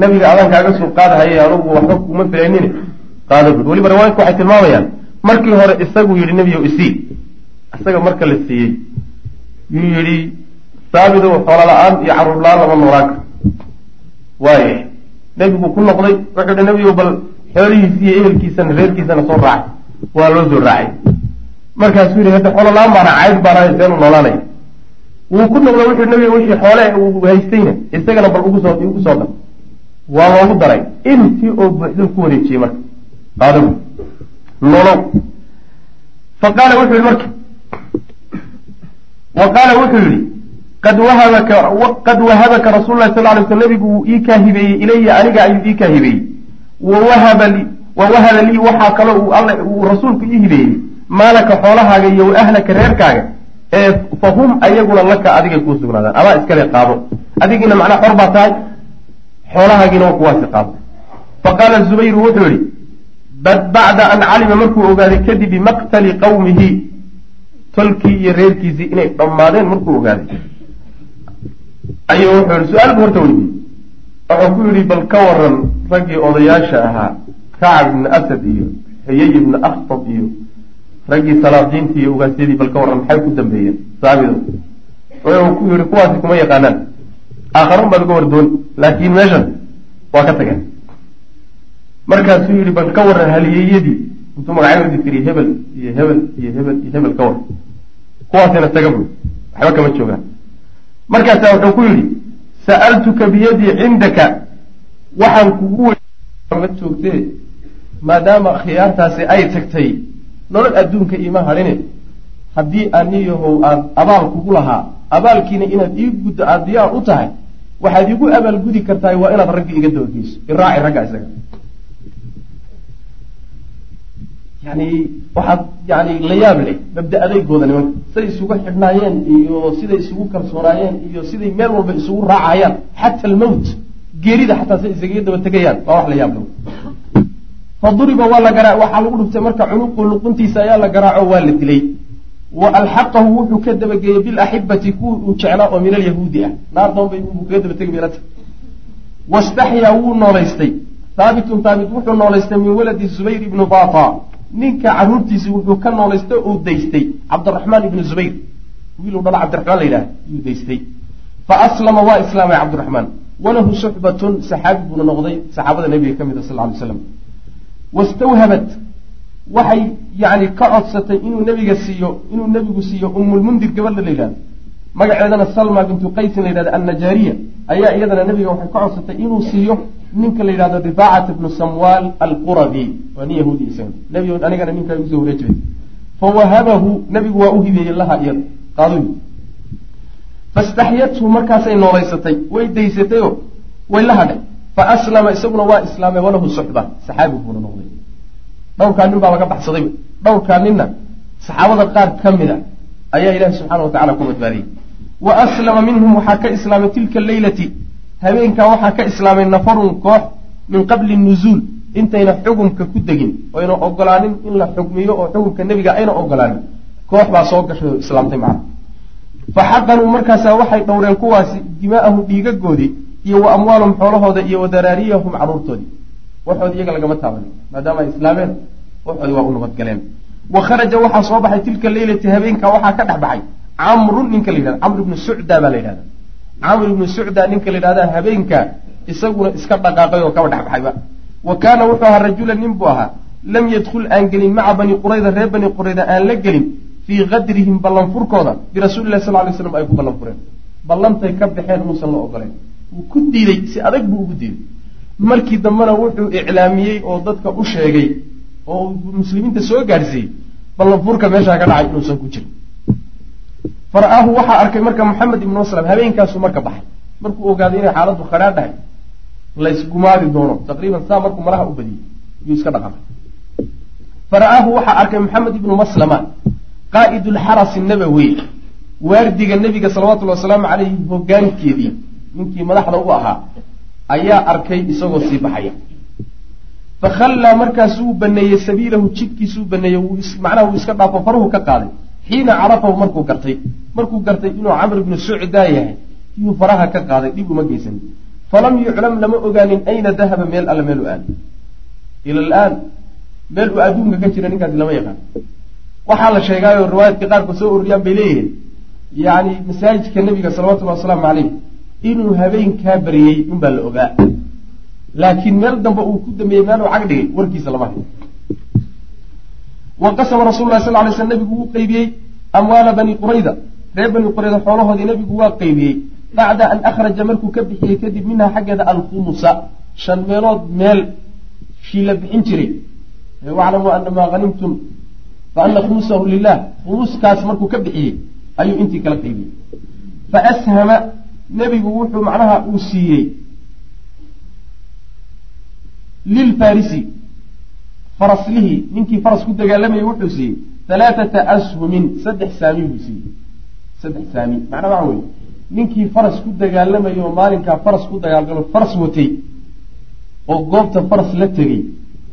Nabiga adaan kaaga soo qaadahayay anugu waxba kuma filaynin. Qaado. Bud weliba riwaayadku waxay tilmaamayaan. Markii hore isagu yidhi nebiyow isii isaga marka la siiyey yuu yidhi thaabidow xoola la'aan iyo carruur la'aan lama noolaan karo waaya nebigu ku noqday wuxuu hi nebiyow bal xoolihiisi iyo ehelkiisana reerkiisana soo raacay. Waa loo soo raacay. Markaasuu yidhi hadda xoolo la'aan baana cayd baana seenu noolaanaya wuu ku noqday wuxuu nebiga wixii xoole uu haystayna isagana bal ugu soo igu soo dar waa loogu daray. Intii oo buuxduu ku wareejiyey marka qaadabu nolow fa qaala wuxuu yihi marka wa qaala wuxuu yihi qad wahabaka qad wahabaka rasul lahi sal lay sl nabigu wuu ii kaa hibeeyey ilaya aniga ayuu ii kaa hibeeyey wawahaba li wawahaba lii waxaa kaloo uu alla uu rasuulku ii hibeeyey maalaka xoolahaaga iyo wa ahlaka reerkaaga ee fa hum ayaguna laka adigay kuu sugnaadaan. Adaa iskale qaado. Adigiina macnaa xor baa tahay xoolahaagiina waa kuwaasi qaado. Fa qaala zubayru wuxuu yihi bacda an calima markuu ogaaday kadib bimaqtali qawmihi tolkii iyo reerkiisii inay dhammaadeen markuu ogaaday ayuu wuxuu yihi su'aal bu horta weydiiyey wuxuu ku yidhi bal ka waran raggii odayaasha ahaa kacab ibni asad iyo xiyay ibni akhtab iyo raggii salaadiintii iyo ugaasyadii bal ka warran maxay ku dambeeyeen? Saabido wuxuu ku yihi kuwaasi kuma yaqaanaan. Aakharun baad uga wardoon laakiin meeshan waa ka tageen markaasuu yihi bal ka waran haliyeyadii intuu magacyadooda tiriy hebel iyo hebel iyo hebel iyo hebel ka waran kuwaasina taga buy waxba kama joogaan markaasaa wuxuu ku yidhi sa'altuka biyadii cindaka. Waxaan kugu ma joogtee? Maadaama khiyaartaasi ay tagtay nolol adduunka iima hadhine haddii aniyahow aad abaal kugu lahaa abaalkiina inaad ii guddo aada diyaar u tahay waxaad igu abaalgudi kartahay waa inaad ragga iga dabageyso iraaci ragga isaga yani waxaad yani la yaab leh mabda adeygooda nimanka siday isugu xidhnaayeen iyo siday isugu kalsoonaayeen iyo siday meel walba isugu raacayaan xata almowt geerida xataa siday isaga daba tegayaan waa wax la yaab leh faduriba waa la garaa waxaa lagu dhuftay marka cunuqu luquntiisa ayaa la garaaco waa la dilay. Wa alxaqahu wuxuu ka dabageeyey bilaxibati kuwii uu jeclaa oo min alyahuudi ah. Naar doonbay buu kaga daba tegi wastaxyaa wuu noolaystay. Haabitun haabit wuxuu noolaystay min waladi zubayr ibni bata ninka caruurtiisi wuxuu ka noolaystay uu daystay. Cabdiraxmaan ibni zubayr. Wiiluu dhala cabdiraxmaan la yidhaha yuu daystay. Fa aslama waa islaamay cabdiraxmaan walahu suxbatun saxaabi buuna noqday saxaabada nabiga ka mid a sal ly slam wastawhabat. Waxay yani ka codsatay inuu nabiga siiyo inuu nebigu siiyo umulmundir gabadha la yidhahdo magaceedana salma bintu qaysin la yidhahdo annajaariya ayaa iyadana nebiga waxay ka codsatay inuu siiyo ninka la yidhahdo rifaacat ibnu samwaal alqurabi. Waa nin yahuudi isaga nebigo anigana ninkaa igu soo wareejibay fawahabahu nebigu waa u hibeeyey laha iyada qaaduy fastaxyathu markaasay noolaysatay way daysatayoo way la hadhay fa aslama isaguna waa islaamay walahu suxba. Saxaabi buuna noqday. Dhowrkaa nin baa laga baxsaday. Dhowrkaa ninna saxaabada qaar ka mid a ayaa ilaahi subxaana wa tacala ku badbaadiyey. Wa aslama minhum waxaa ka islaamay tilka leylati habeenkaa waxaa ka islaamay nafarun koox min qabli nuzuul. Intayna xugumka ku degin oyna ogolaanin in la xugmiyo oo xugumka nebiga ayna ogolaanin. Koox baa soo gashay oo islaamtay macna. Fa xaqanuu markaasaa waxay dhowreen kuwaasi dimaa'ahum dhiigagoodii iyo wa amwaalahum xoolahooda iyo wa daraariyahum carruurtoodii waxoodi iyaga lagama taabanin maadaama ay islaameen waxoodi waa u nabadgaleen wa kharaja waxaa soo baxay tilka leylati habeenkaa waxaa ka dhex baxay camrun ninka la yidhahda camr ibnu sucda baa la yidhahda camr ibnu sucda ninka la yidhahda habeenkaa isaguna iska dhaqaaqay oo kaba dhex baxayba wa kaana wuxuu ahaa rajulan nin buu ahaa. Lam yadkhul aan gelin maca bani qurayda reer bani qurayda aan la gelin fii qadrihim ballanfurkooda. Birasuulilahi sal lay slam ay ku ballan fureen ballantay ka baxeen muusan la ogoleen. Wuu ku diiday si adag buu ugu diiday. Markii dambena wuxuu iclaamiyey oo dadka u sheegay oo muslimiinta soo gaadhsiiyey ballanfurka meeshaa ka dhacay inuusan ku jirin fara-aahu waxaa arkay marka maxamed ibnu aslam habeenkaasuu marka baxay. Markuu ogaaday inay xaaladdu khadhaa dhahay laysgumaadi doono. Taqriiban saa markuu malaha u badiyey yuu iska dhaqaaqay. Fara-aahu waxaa arkay maxamed ibnu maslama qaa'id lxarasi nabawi waardiga nebiga salawatullhi wasalaamu calayhi hogaankeedii ninkii madaxda u ahaa ayaa arkay isagoo sii baxaya. Fakhallaa markaasuu baneeyey sabiilahu jidkiisuu baneeyey macnaha wuu iska dhaafo faruhu ka qaaday xiina carafahu markuu gartay. Markuu gartay inuu camr ibnu sucdaa yahay yuu faraha ka qaaday dhib uma geysan. Falam yuclam lama ogaanin ayna dahaba meel alle meel u aaday ila alaan meel uu adduunka ka jira ninkaasi lama yaqaan. Waxaa la sheegaayoo riwaayadka qaarkood soo ururiyaan bay leeyihiin. Yacni masaajidka nebiga salawatullahi wasalaamu caleyh inuu habeenkaa baryey unbaa la ogaa. Laakiin meel dambe uu ku dambeeyey meel uu cag dhigay warkiisa lama hayo waqasama rasul lah sal lay sl nebigu wuu qeybiyey amwaala bani qurayda reer bani qurayda xoolahoodii nebigu waa qeybiyey bacda an akhraja markuu ka bixiyey kadib minha xaggeeda alkhumusa shan meelood meel shii la bixin jiray. Waclamuu ana maa hanimtum fa ana khumusahu lilah khumuskaas markuu ka bixiyey ayuu intii kala qeybiyey faashama nebigu wuxuu macnaha uu siiyey lilfarisi faraslihii ninkii faras ku dagaalamayay wuxuu siiyey halaathata ashumin saddex saami buu siiyey. Saddex saami macnaa waxa weye ninkii faras ku dagaalamayo oo maalinkaa faras ku dagaalgalo faras watay oo goobta faras la tegey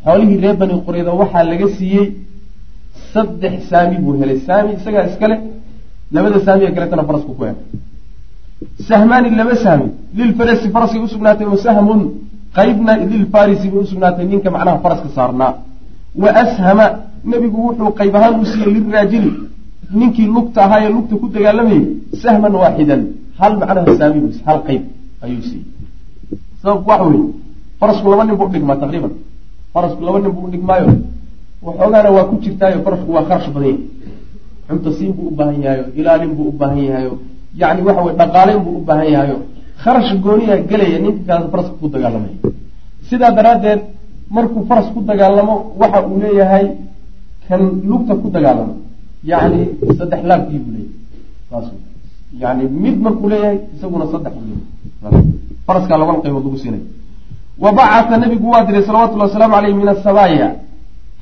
xoolihii reer bani qurayda waxaa laga siiyey saddex saami buu helay. Saami isagaa iskale labada saamiga kaletana farasku ku eg sahmaani laba sahmi lilfarasi faraskay usugnaatay wa sahmun qaybna lilfarisi bay usugnaatay ninka macnaha faraska saarnaa wa ashama nebigu wuxuu qayb ahaan u siiyey liraajili ninkii lugta ahaa ee lugta ku dagaalamayay sahman waaxidan hal macnaha saami buu hal qayb ayuu siiyey. Sababku waxa weeye farasku laba nin buu udhigmaa taqriiban. Farasku laba nin buu udhigmaayo waxoogaana waa ku jirtaayo farasku waa kharash badan yahay cuntasiin buu u baahan yahayo ilaalin buu u baahan yahayo yani waxa weye dhaqaaleyn buu u baahan yahayo kharash gooniya gelaya ninka kaas ku dagaalamaya sidaa daraaddeed markuu faras ku dagaalamo waxa uu leeyahay kan lugta ku dagaalamo. Yani saddex laabkii buu leeyahay. Yani mid markuu leeyahay isaguna saddex faraskaa labada qaybood lagu siinay. Wa bacata nabigu waa diray salawatullhi wasalaamu aleyh min asabaaya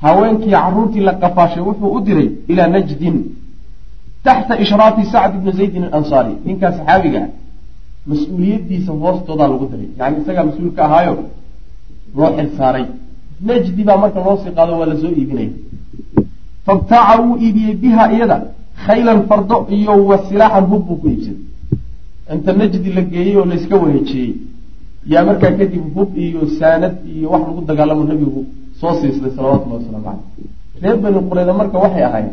haweenkii caruurtii la qafaashay wuxuu u diray ilaa najdin taxta ishraafi sacd ibni zaydin alansaari ninkaa saxaabiga mas'uuliyadiisa hoostoodaa lagu diray. Yani isagaa mas'uul ka ahaayo loo xil saaray najdi baa marka loo sii qaado waa la soo iibinaya fabtaaca wuu iibiyey biha iyada khaylan fardo iyo wa silaaxan hub buu ku iibsaday inta najdi la geeyey oo layska wareejiyey yaa markaa kadib hub iyo saanad iyo wax lagu dagaalamo nabigu soo siistay salawatullahi wasalaamu caleyh reer bani qureyda marka waxay ahayd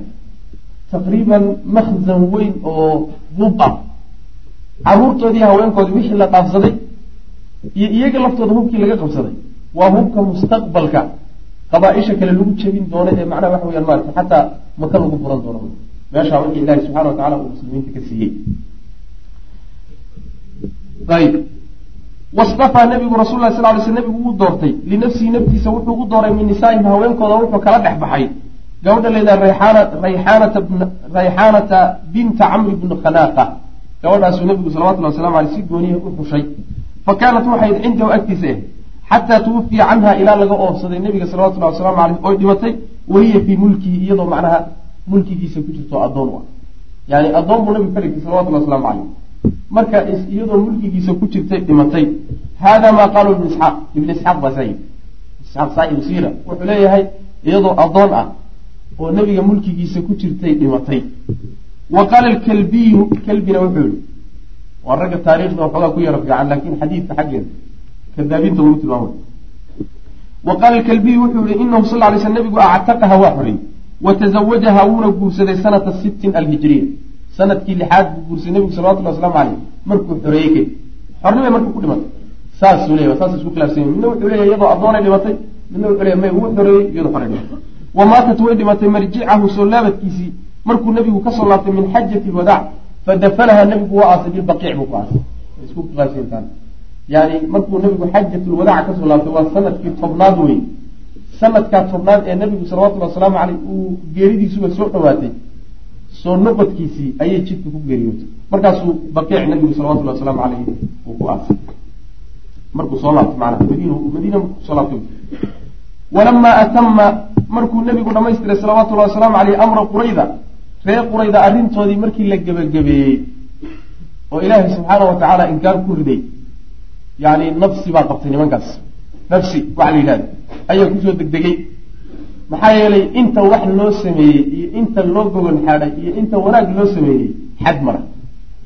taqriiban makhzan weyn oo hub ah. Caruurtoodii haweenkoodii wixii la dhaafsaday iyo iyaga laftooda hubkii laga qabsaday waa hubka mustaqbalka. Qabaa-isha kale lagu jebin doono ee macnaha waxa weyaan maarata xataa maka lagu furan doono. Meeshaa wixii ilahi subxana wa tacala uu muslimiinta ka siiyey. Ayb wastafaa nabigu rasul lah sal ly sl nabigu uu doortay. Linafsihi naftiisa wuxuu u dooray min nisaa'ihim haweenkooda wuxuu kala dhex baxay. Gabadha rayxaana rayxaanata binta camri bni khanaaqa gabadhaasuu nabigu salawatullhi wasalamu aleyh si gooniya u xushay. Fa kaanat waxay cindahu agtiisa ah xataa tuwafiya canha ilaa laga oobsaday nabiga salawatullahi wasalaamu aleyh oy dhimatay wahiya fii mulkihi iyadoo macnaha mulkigiisa ku jirto addoon u ah yani addoon buu nabigu ka dhigtay salawatullahi waslamu caleyh marka iyadoo mulkigiisa ku jirtay dhimatay. Hada maa qaalu ibn isxaaq ibn isxaaq baa saa yii isxaaq saaxibu siira. Wuxuu leeyahay iyadoo addoon ah oo nabiga mulkigiisa ku jirtay dhimatay. Wa qaala alkalbiyu kalbina wuxuu yihi waa ragga taariikhda waxoogaa ku yaro fiican laakin xadiidka xaggeeda kadaabinta lagu tilmaamay wa qaala alkalbiyu wuxuu yihi inahu sal lay sl nabigu actaqaha waa xorey. Wa tazawajaha wuuna guursaday sanata sittin alhijriya. Sanadkii lixaad buu guursaday nabigu salawatullahi waslamu caleyh markuu xoreeyey kadib xornimay markuu ku dhimatay. Saasuu leeya saas isku khilaafsanya midna wuxuu leeyahy iyadoo addoonay dhimatay midna wuxuu leeyahy may wuu xoreeyey iyadoo xore dhimatay. Wa maatat way dhimatay marjicahu soo laabadkiisii markuu nabigu ka soo laabtay min xajati lwadaac fadafanaha nabigu waa aasay bilbaqiic buu ku aasay yani markuu nabigu xajatulwadaac ka soo laabtay waa sannadkii tobnaad wey sanadkaa tobnaad ee nabigu salawatullhi wasalaamu caleyh uu geeridiisuba soo dhawaatay soo noqodkiisii ayay jidka ku geeriyootay markaasuu baqiic nabigu salawatullahi wasalaamu caleyh uu ku aasay. Markuu soo laabtay manaa madiin madiina markuu ku soo laabtay. Walamaa atama markuu nabigu dhamaystiray salawatullahi wasalaamu caleyh amra qurayda reer qurayda arrintoodii markii la gebagabeeyey oo ilaahay subxaana wa tacaala inkaar ku riday yani nafsi baa qabtay nimankaas nafsi waxa la yidhahda ayaa ku soo degdegay maxaa yeelay inta wax loo sameeyey iyo inta loo gogol xaadhay iyo inta wanaag loo sameeyey xad mara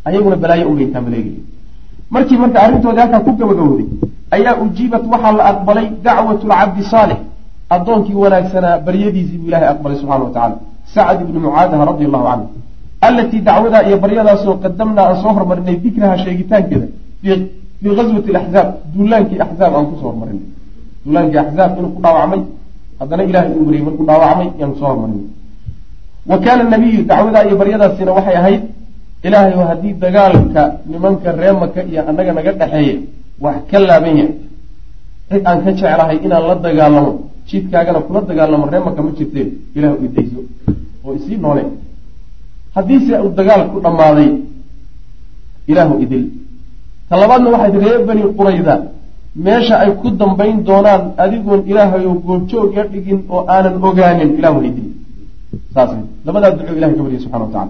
ayaguna balaayo unbay maleegaya markii marka arrintoodii halkaa ku gabagabowday ayaa ujiibat waxaa la aqbalay dacwatu lcabdi saalix addoonkii wanaagsanaa baryadiisii buu ilahay aqbalay subxana wa tacala sacd ibni mucaadaha radi allahu canhu allatii dacwadaa iyo baryadaasoo qadamnaa aan soo hormarinay dikraha sheegitaankeeda fii gazwati axzaab duulaankii axzaab aan ku soo hormarinay duulaankii axzaab inuu ku dhaawacmay haddana ilahay uu wariyey markuu dhaawacmay yaan ku soo hormarinay wa kaana nabiyu dacwadaa iyo baryadaasina waxay ahayd ilaahay oo haddii dagaalka nimanka reemaka iyo annaga naga dhexeeya wax ka laaban yahay. Cid aan ka jeclahay inaan la dagaalamo jidkaagana kula dagaalamo reemaka ma jirteen ilah idayso oo isii noole. Haddiise uu dagaal ku dhammaaday ilaahu idil ta labaadna waxay tii reer bani qurayda meesha ay ku dambayn doonaan adigoon ilaahayo goobjoog ga dhigin oo aanan ogaanin ilah weydiiy saas labadaa duco ilahay ka barya subxana wa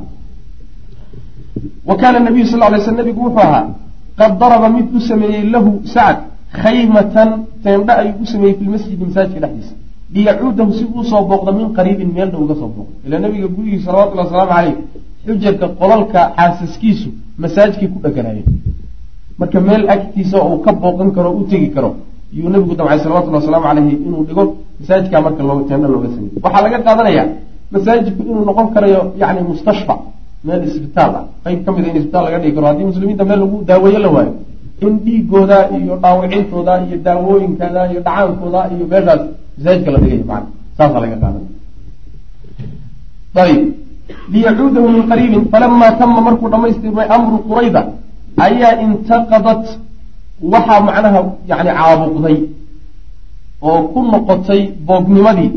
wa kaana nabiyu sal lay sl nabigu wuxuu ahaa qad daraba mid u sameeyey lahu sacd khaymatan teendha ayuu u sameeyey fi lmasjidi masaajidka dhexdiisa. Liyacuudahu si uu soo booqdo min qariibin meel dhow uga soo booqdo. Ilaa nabiga gurigiisa salawatulli wasalaamu caleyh xujarka qolalka xaasaskiisu masaajidkay ku dheganaayeen marka meel agtiisa uu ka booqan karo u tegi karo yuu nabigu damcay salawatullhi wasalaamu caleyhi inuu dhigo masaajidkaa marka looga teendha looga sameeyey waxaa laga qaadanayaa masaajidku inuu noqon karayo yani mustashfa meel isbitaal ah. Qayb ka mida in isbitaal laga dhigi karo haddii muslimiinta meel lagu daaweeye la waayo in dhiigooda iyo dhaawicintooda iyo daawooyinkooda iyo dhacaankooda iyo meeshaas masaajidka la dhigayo macana saasaa laga qaadanaya. Ayib liyacuudahu min qariibin falamaa tama markuu dhamaystirmay amru qurayda ayaa intaqadat waxaa macnaha yani caabuqday oo ku noqotay boognimadii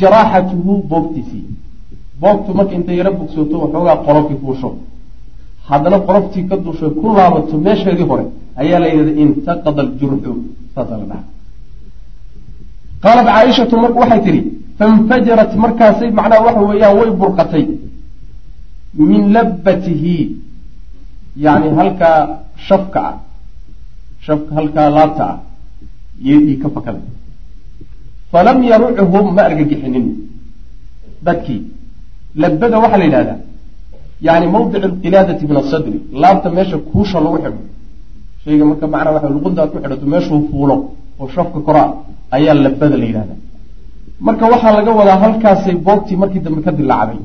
jaraaxatuhu boogtiisii boogtu marka intay yaro bogsooto waxoogaa qolofkii fuusho haddana qoloftii ka duusho ku laabato meesheedii hore ayaa la yidhahda intaqada aljurxu saasaa la dhaha qaalat caaishatu mar waxay tidhi fainfajarat markaasay macnaha waxa weeyaan way burqatay min labbatihi yani halkaa shafka ah shafka halkaa laabta ah iyo dhiig ka fakaday falam yaruchum ma argagixinin dadkii labada waxaa la yidhahdaa yani mawdic alqilaadati min asadri laabta meesha kuusha lagu xidho. Shayga marka macnaa waxa luqunta aad ku xidhato meeshuu fuulo oo shafka koraa ayaa labada la yidhahdaa marka waxaa laga wadaa halkaasay boogtii markii dambe ka dilaacday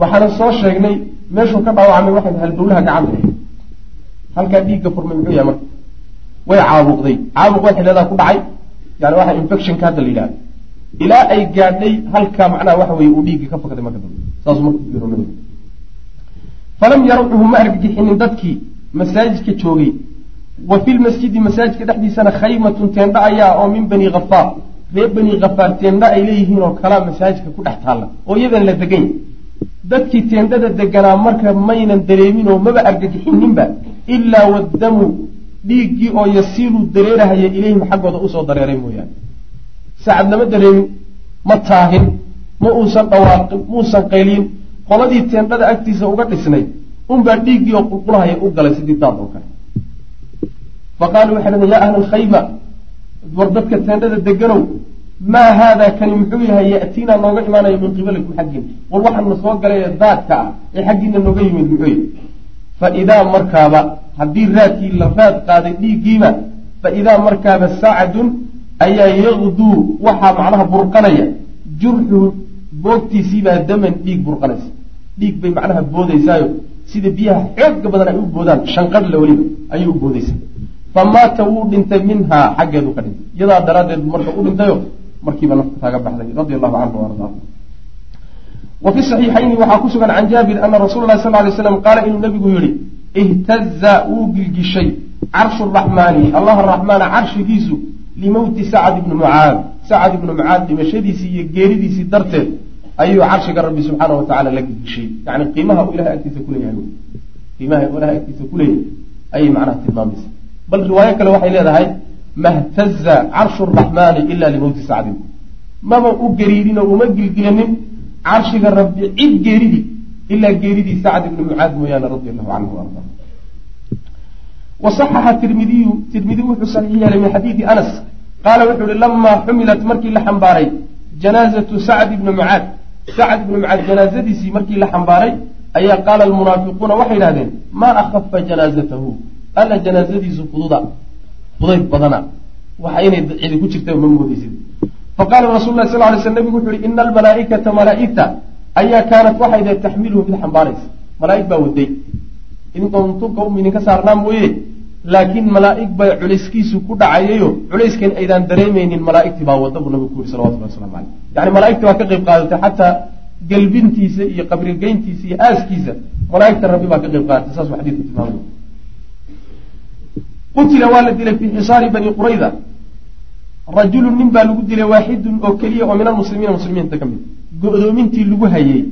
waxaana soo sheegnay meeshuu ka dhaawacmay waxay halbowlaha gacanta. Halkaa dhiigga furmay muxuu yahay marka? Way caabuqday. Caabuq waxay leedaha ku dhacay. Yani waxa infectionka hadda la yidhahda ilaa ay gaadhay halkaa macnaha waxa weye uu dhiiggii ka fakday marka dambe saasuu marka falam yarawcuhu ma argagixinin dadkii masaajidka joogay. Wa fi lmasjidi masaajidka dhexdiisana khaymatun teendha ayaa oo min bani hafaar reer bani hafaar teendha ay leeyihiin oo kalaa masaajidka ku dhex taalla. Oo iyadan la degany dadkii teendhada deganaa marka maynan dareemin oo maba argagixininba ilaa waddamu dhiiggii oo yasiilu dareerahaya ilayhim xaggooda u soo dareeray mooyaane. Sacad lama dareemin ma taahin ma uusan dhawaaqin muusan qayliyin qoladii teendhada agtiisa uga dhisnay unbaa dhiiggii oo qulqulahaya u galay sidii daad oo kale. Fa qaaluu waxay dhaheen yaa ahla alkhayma war dadka teendhada deganow maa haadaa kani muxuu yahay ya'tiinaa nooga imaanayo min qibalikum xaggiina war waxaana soo galay daadka ah ee xaggiina nooga yimid muxuu yahay fa idaa markaaba haddii raadkii la raad qaaday dhiiggiiba fa idaa markaaba sacdun ayaa yaqduu waxaa macnaha burqanaya jurxuhu boogtiisiibaa daman dhiig burqanaysa dhiig bay macnaha boodaysaayo sida biyaha xooga badan ay u boodaan shanqadhla weliba ayay u boodaysaa fa maata wuu dhintay minhaa xaggeedu ka dhintay iyadaa daraaddeed marka u dhintayo markiiba nafta kaaga baxday radia allahu canhu ardaa wa fi saxiixayni waxaa ku sugan can jaabir ana rasuula lahi sal lay slam qaala inuu nabigu yihi ihtaza wuu gilgishay carshu raxmaani allah raxmaana carshigiisu limowti sacad ibni mucaad. Sacad ibni mucaad dhimashadiisii iyo geeridiisii darteed ayuu carshiga rabbi subxaana wa tacala la gilgishay yani qiimaha uu ilahay agtiisa kuleeyahay qiimaha uu ilahay agtiisa kuleeyahay ayay macnaha tilmaamaysa bal riwaayo kale waxay leedahay mahtaza carshu raxmaani ila limowti sacdin maba u gariirinoo uma gilgilanin carshiga rabbi cid geeridii ilaa geeridii sacd ibni mucaad mooyaane radi allahu canhu arda wasaxaxa tirmidiyu tirmidi wuxuu saxiix yeelay min xadiidi anas qaala wuxuu ihi lamaa xumilat markii la xambaaray janaazatu sacd ibni mucaad. Sacd ibni mucaad janaazadiisii markii la xambaaray ayaa qaala almunaafiquuna waxay idhahdeen maa akhafa janaazatahu. Alla janaazadiisu fududa fudayd badana. Waxa inay cidi ku jirta ma moodeysid faqaala rasul lah sal lay sl nabigu wuxu uhi ina almalaaikata malaaigta ayaa kaanat waxay dee taxmiluhu mid xambaaraysa malaaig baa waday. Idinkoon tunka idinka saarnaa mooye laakiin malaaig baa culayskiisu ku dhacayayo culayskan aydaan dareemaynin malaaigtii baa wada buu nabigu ku yuri salawatullah waslamu caleyh yani malaaigtii baa ka qayb qaadatay xataa gelbintiisa iyo qabrigeyntiisa iyo aaskiisa malaaigta rabbi baa ka qayb qaadatay saasuu xadiidku tilmaamay qutila waa la dilay fii xisaari bani qurayda rajulu nin baa lagu dilay waaxidun oo keliya oo min almuslimiina muslimiinta ka mid. Go-doomintii lagu hayey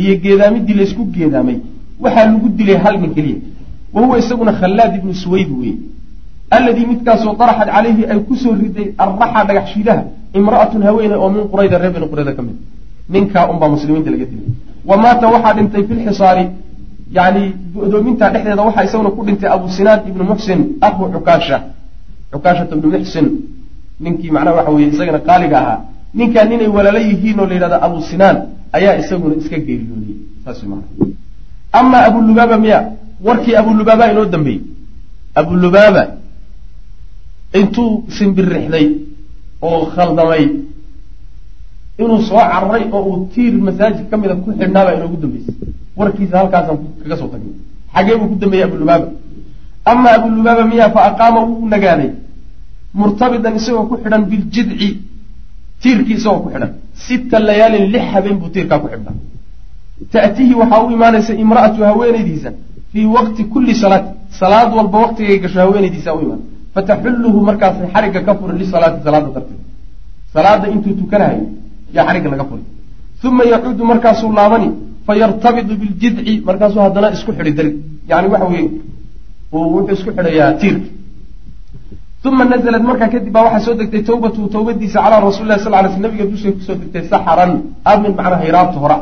iyo geedaamidii laysku geedaamay. Waxaa lagu dilay hal nin keliya. Wa huwa isaguna khallaad ibnu suwayd weye alladii midkaasoo daraxad calayhi ay ku soo riday arraxa dhagax shiidaha imra'atun haweene oo min qurayda reer bani qurayda ka mid. Ninkaa unbaa muslimiinta laga dilay. Wa maata waxaa dhintay fi lxisaari yani go-doominta dhexdeeda waxaa isaguna ku dhintay abu sinaan ibnu muxsin aku cukaasha cukaashata ibnu muxsin ninkii macnaha waxa weye isagana qaaliga ahaa. Ninkaa ninay walaala yihiin oo la yidhahda abu sinaan ayaa isaguna iska geeriyoodiyey saas maa amaa abulubaaba miya warkii abulubaaba inoo dambeeyey. Abulubaaba intuu simbirixday oo khaldamay inuu soo cararay oo uu tiir masaajid ka mida ku xidhnaabaa inoogu dambeysay warkiisa halkaasaan kaga soo tagnay xagee buu ku dambeeyey abulubaaba ama abulubaaba miya fa aqaama wuu nagaaday murtabidan isagoo ku xidhan biljidci tiirkii isagoo ku xidhan. Sita layaalin lix habeen buu tiirkaa ku xidhnaa. Ta'tihi waxaa u imaanaysa imra'atu haweenaydiisa fii waqti kulli salaati salaad walba waqtigay gasho haweenaydiisa u imaan. Fataxulluhu markaasay xarigga ka furi lisalaati salaada darteed. Salaada intuu tukanahayo yaa xarigga laga furi. Uma yacuudu markaasuu laabani fayartabidu biljidci markaasuu haddana isku xidhi dari yani waxa weye wuxuu isku xidhayaa tiirka uma nazlat markaa kadib baa waxaa soo degtay tawbatu tawbadiisa calaa rasuli lah sal sl nabiga dushay ku soo degtay saxaran amin macnaa hiraabta hora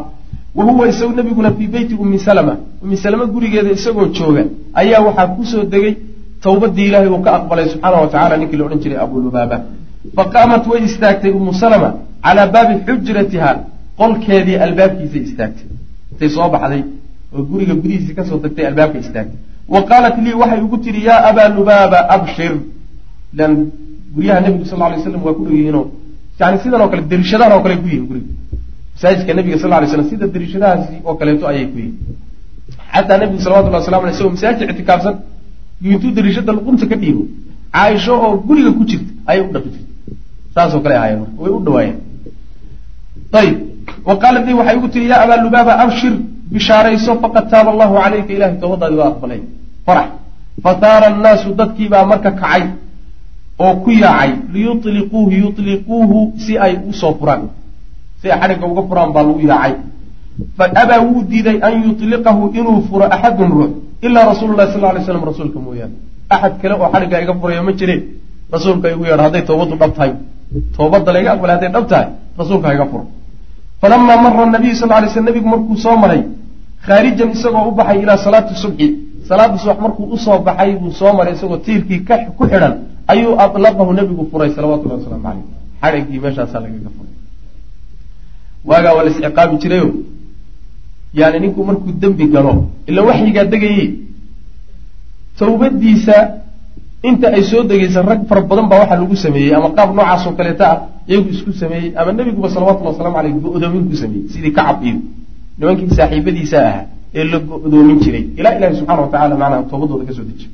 wa huwa isagu nabiguna fii beyti ummi salama. Ummi salama gurigeeda isagoo jooga ayaa waxaa ku soo degay tawbadii ilaahay uu ka aqbalay subxaana wa tacala ninkii la odhan jiray abulubaaba faqaamat way istaagtay ummu salama calaa baabi xujratiha qolkeedii albaabkiisay istaagtay intay soo baxday oo guriga gudihiisii ka soo tagtay albaabka istaagtay wa qaalat lii waxay ugu tidhi yaa abaa lubaaba abshir. Ilan guryaha nebigu sal lay slam waa ku dhow yihiinoo yani sidan oo kale dariishadahan oo kale ku yihiin guriga. Masaajidka nabiga sal lay slam sida dariishadahaasi oo kaleeto ayay ku yihiin xataa nebigu salawatullah waslamu alay isagoo masaajid ictikaafsan yuu intuu dariishada luqunta ka dhiibo. Caaisho oo guriga ku jirta ayay u dhafi jirta saasoo kale marka way u dhawaayeen wa qaalat lii waxay ugu tiri yaa abaa lubaaba abshir bishaarayso faqad taaba allahu calayka ilahay toobadaadi waa aqbalay. Farax. Fataara annaasu dadkiibaa marka kacay oo ku yaacay liyuliquuhu yutliquuhu si ay u soo furaan. Si ay xadhigga uga furaan baa lagu yaacay. Fa abaa wuu diiday an yutliqahu inuu furo axadun ruux ilaa rasuulu lahi sal lay slam rasuulka mooyaane. Axad kale oo xadhigga iga furayo ma jireen rasuulka igu yeedho hadday toobaddu dhab tahay toobadda layga aqbalay hadday dhab tahay rasuulka ha iga furo falamaa mara nabiyu sal lay sl nabigu markuu soo maray khaarijan isagoo u baxay ilaa salaati subxi salaada subax markuu u soo baxay buu soo maray isagoo tiirkii ku xidhan ayuu atlaqahu nebigu furay salawatullahi wasalaamu caleyh xadhiggii meeshaasaa lagaga furay. Waagaa waa la isciqaabi jirayo yani ninkuu markuu dembi galo ila waxyigaa degayey. Tawbadiisa inta ay soo degaysa rag fara badan baa waxaa lagu sameeyey ama qaab noocaas oo kaleeta ah iyagu isku sameeyey ama nebiguba salawatullahi waslamu aleyh go-doomin ku sameeyey sidii kacab iyo nimankii saaxiibadiisa ahaa ee la go-doomin jiray. Ilaa ilahi subxana wa tacala macnaha toobadooda ka soo dejiyo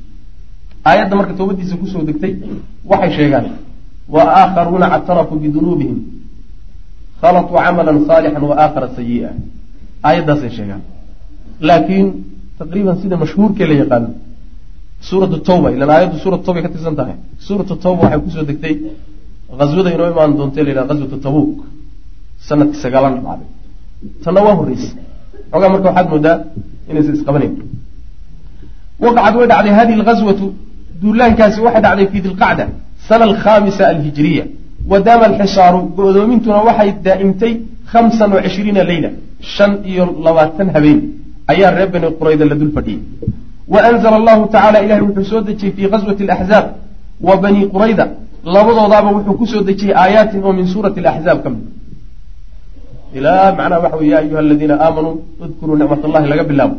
aayadda marka toobadiisa ku soo degtay waxay sheegaan wa aakharuuna ctarafuu bidunuubihim khalatuu camalan saalixan wa aakhara sayi'a aayaddaasay sheegaan. Laakiin taqriiban sida mashhuurkee la yaqaano suuratu tawba ilan aayaddu suuratu tawbay ka tirsan tahay. Suuratu tawba waxay ku soo degtay ghaswada inoo imaan doonta la yidhaha ghaswatu tabuuk sannadkii sagaalan dhacday tanna waa horreysa xoogaa marka waxaad moodaa inaysan isqabanayn. Waqacad way dhacday hadihi alghaswatu duulaankaasi waxay dhacday fi dilqacda sana alkhamisa alhijiriya wa daama alxisaaru go-doomintuna waxay daa'imtay khamsan wa cishriina leyla shan iyo labaatan habeen. Ayaa reer bani qurayda la dul fadhiyey wa anzala allahu tacala ilahay wuxuu soo dejiyey fii ghaswati alaxzaab wa bani qurayda labadoodaaba wuxuu ku soo dejiyey aayaatin oo min suurati alaxzaab ka mid ilaa macnaha waxa wey ya ayuha aladiina aamanuu udkuruu nicmat allahi laga bilaabo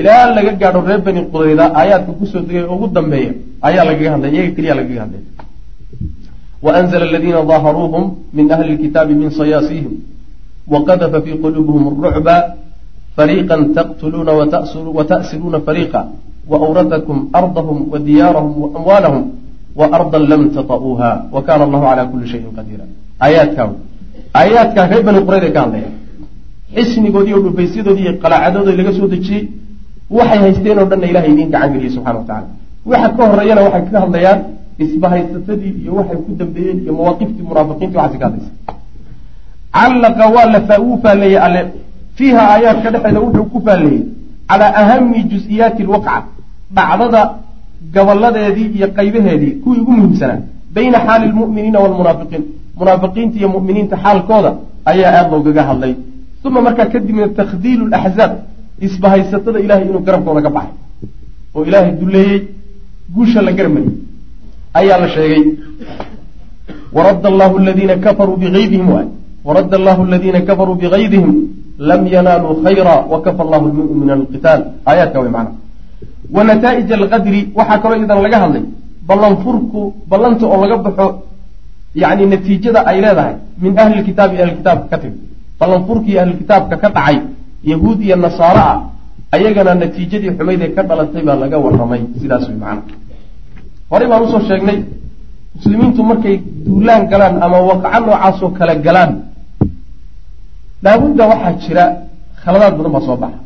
ilaa laga gaadho reer bani qurayda aayaadka ku soo degay ugu dambeeya ayaa lagaga hadlay iyaga keliya lagaga hadlay waanzla aladiina daaharuuhum min ahli lkitaabi min sayaasihim waqadafa fii quluubihim rucba fariiqa taqtuluuna wata'siruuna fariiqa waawratakum ardahum wadiyaarahum waamwaalahum waardan lam tata'uuha wa kana allahu cala kuli shayin qadiira. Aayaadkaa aayaadkaa reer bani qurayda ka hadlaya xisnigoodii oo dhufaysyadooda iyo qalaacadoodii laga soo dejiyey waxay haysteen oo dhanna ilahay idiin gacan geliyey subxana wa tacala waxa ka horeeyana waxay ka hadlayaan isbahaysatadii iyo waxay ku dambeeyeen iyo mawaaqiftii munaafiqiinti waxaasi ka hadlaysa callaqa waa la wuu faalleeyey alle fiiha aayaadka dhexeeda wuxuu ku faalleeyey calaa ahami jus-iyaati alwaqca dhacdada goboladeedii iyo qaybaheedii kuwii ugu muhiimsanaa bayna xaali lmu'miniina waalmunaafiqiin. Munaafiqiinta iyo mu'miniinta xaalkooda ayaa aada loogaga hadlay. Uma markaa kadibna takhdiilu laxzaab isbahaysatada ilahay inuu garabkooda ka baxay oo ilaahay duleeyey guusha la garmariyey ayaa la sheegay. Waradda allahu aladiina kafaruu biaydihim waay waradda allahu aladiina kafaruu bigaydihim lam yanaaluu khayra wakafa allahu lmu'miniina alqitaal aayaadka way macna wa nataaij alqadri waxaa kaloo idan laga hadlay ballanfurku ballanta oo laga baxo yani natiijada ay leedahay min ahli lkitaabi ahlilkitaabka ka timi ballanfurkii ahlilkitaabka ka dhacay yahuud iyo nasaaro ah ayagana natiijadii xumayd ee ka dhalatay baa laga warramay sidaas way macna horey baan u soo sheegnay muslimiintu markay duulaan galaan ama waqaco noocaasoo kale galaan laabudda waxaa jira khaladaad badan baa soo baxa.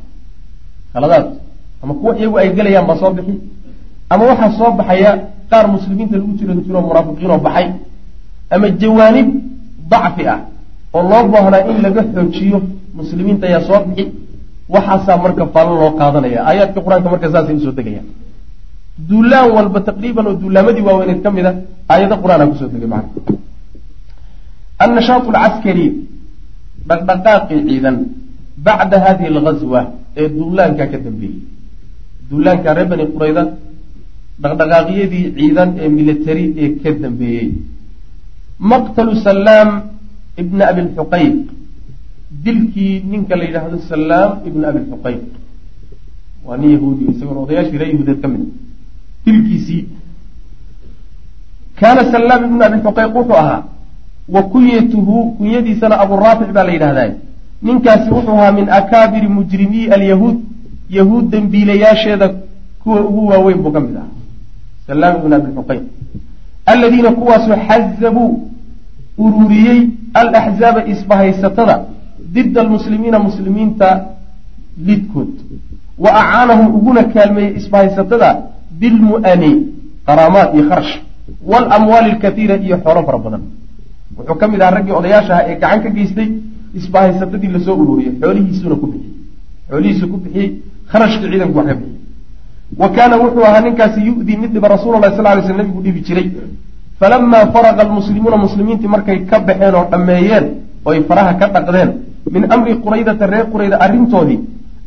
Khaladaad. Ama kuwa iyagu ay gelayaan baa soo bixi. Ama waxaa soo baxaya qaar muslimiinta lagu jiro jiro munaafiqiinoo baxay. Ama jawaanib dacfi ah oo loo baahnaa in laga xoojiyo muslimiinta ayaa soo bixi. Waxaasaa marka faallo loo qaadanaya. Aayaadka qur'aanka marka saasay u soo degayaan duulaan walba taqriiban oo duulaamadii waaweyneed ka mid a aayado qur'aana ku soo degay macna. Annashaatu alcaskari dhaqdhaqaaqii ciidan. Bacda hadihi alghaswa ee duulaankaa ka dambeeyey. Duulaanka reer bani qurayda dhaqdhaqaaqyadii ciidan ee military ee ka dambeeyey. Maqtalu salaam ibna abilxuqayq dilkii ninka la yidhaahdo salaam ibna abilxuqayq waa nin yahuudiyo isagoon odayaashii ree yahuudeed ka mid a dilkiisii. Kaana salaam ibnu abilxuqayq wuxuu ahaa wa kunyatuhu kunyadiisana aburaafic baa la yidhahdaa ninkaasi wuxuu ahaa min akaabiri mujrimiyi alyahuud yahuud dembiilayaasheeda kuwa ugu waaweyn buu ka mid ahaa. Salaam ibn abilxuqayq aladiina kuwaasoo xazabuu ururiyey alaxzaaba isbahaysatada dida almuslimiina muslimiinta lidkood. Wa acaanahum uguna kaalmeeyey isbahaysatada bilmu'ani qaraamaad iyo kharash. Waalamwaali alkatiira iyo xoolo fara badan wuxuu ka mid ahaa raggii odayaasha ah ee gacan ka geystay isbahaysatadii la soo ururiyey xoolihiisuna ku bixiyey. Xoolihiisu ku bixiyey kharashkii ciidanku wax ka bixiyey. Wa kaana wuxuu ahaa ninkaasi yu'dii mid dhiba rasuula lahi sal lay sl nabigu dhibi jiray. Falamaa faraqa almuslimuuna muslimiintii markay ka baxeen oo dhammeeyeen oy faraha ka dhaqdeen min amri quraydata reer qurayda arrintoodii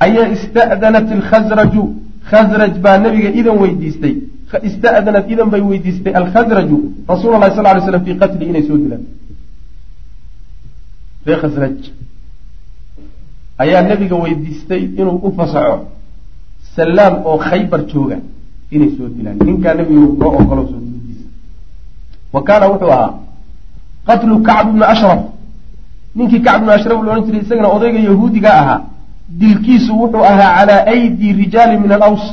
ayaa ista'danat alkhasraju khasraj baa nabiga idan weydiistay ista'danat idan bay weydiistay alkhasraju rasuula lahi sal lay slam fii qatli inay soo dilaan. Ree khasraj ayaa nabiga weydiistay inuu u fasaxo salaam oo khaybar jooga inay soo dilaan. Ninkaa nabigu loo ogolo soo diidiisa wa kaana wuxuu ahaa qatlu kacb bni ashraf. Ninkii kacb bni ashraf la odhan jiray isagana odayga yahuudiga ahaa dilkiisu wuxuu ahaa calaa aydi rijaali min alaws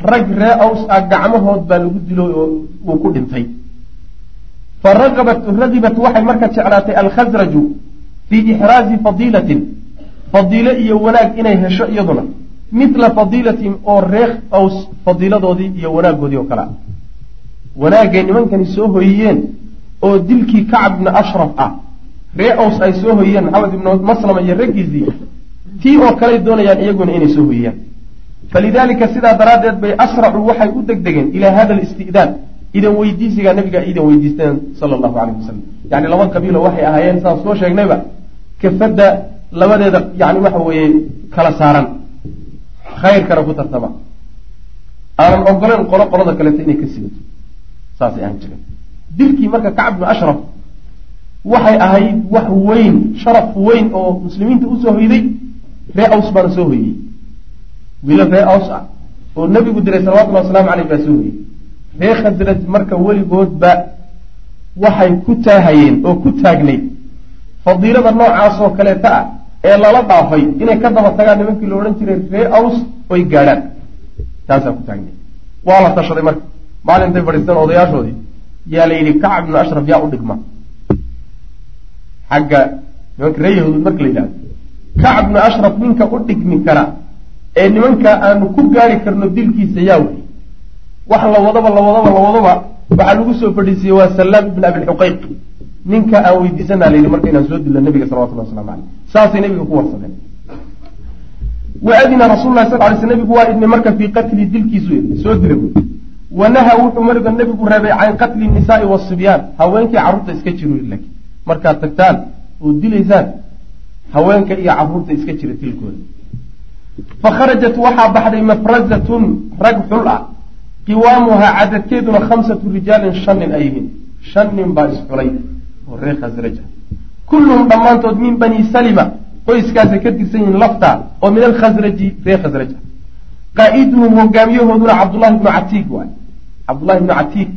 rag ree aws ah gacmahood baa lagu dilo oo uu ku dhintay. Fa ragabat ragibat waxay marka jeclaatay alkhasraju fii ixraazi fadiilatin fadiilo iyo wanaag inay hesho iyaduna. Midla fadiilatihim oo reekh aws fadiiladoodii iyo wanaaggoodii oo kale. Ah wanaagay nimankani soo hoyiyeen oo dilkii kacb ibni ashraf ah. Ree aws ay soo hoyiyeen maxamed ibnu maslama iyo raggiisii. Tii oo kaley doonayaan iyaguna inay soo hoyiyaan falidaalika sidaa daraaddeed bay asracuu waxay u degdegeen ilaa hada alisti'daan idan weydiisigaa nabigaa idan weydiisteen sala allahu caleyh wasalam yacni laba qabiilo waxay ahaayeen saas soo sheegnayba kafadda labadeeda yani waxa weeye kala saaran khayrkana ku tartama aanan ogoleen qolo qolada kaleeto inay ka sigato saasay ahaan jireen dilkii marka kacb bnu ashraf waxay ahayd wax weyn sharaf weyn oo muslimiinta u soo hoyday ree aws baana soo hoyey wiila ree aws ah. Oo nebigu diray salawatullahi wasalaamu caleyh baa soo hoyey ree khasraj marka weligoodba waxay ku taahayeen oo ku taagnayd fadiilada noocaasoo kaleeta ah ee lala dhaafay inay ka daba tagaan nimankii la odhan jiray ree aws oy gaadhaan. Taasaa ku taagnayd waa la tashaday marka. Maalintay fadhiisteen odayaashoodii yaa la yidhi kacab ibnu ashraf yaa u dhigma. Xagga nimanka ree yahuud marka la yidhahdo kacab ibnu ashraf ninka u dhigmi kara ee nimanka aanu ku gaari karno dilkiisa yaa wey wax la wadaba la wadaba la wadaba waxaa lagu soo fadhiisiyey waa salaam ibn abilxuqayq ninka aan weydiisanaa la yidhi marka inaan soo dilno nabiga salawatullah waslamu caleyh saasay nabiga ku warsadeen wa adina rasul lah sal ly sl nabigu waa idmay marka fii qatli dilkiisu soo dila buy wanaha wuxuu mariga nebigu reebay can qatli nisaai wasibyaan haweenkii carruurta iska laakiin. Markaad tagtaan oo dilaysaan haweenka iyo carruurta iska jira tilkooda fakharajat waxaa baxday mafrazatun rag xul ah qiwaamuhaa cadadkeeduna khamsatu rijaalin shan nin ay yihiin shan nin baa isxulay oo reer khasraja kulluhum dhammaantood min bani salima qoyskaasay ka tirsan yihiin lafta oo min alkhasraji reer khasraja qaa'iduhum hogaamiyahooduna cabdullahi bnu catiik waay cabdullahi bnu catiik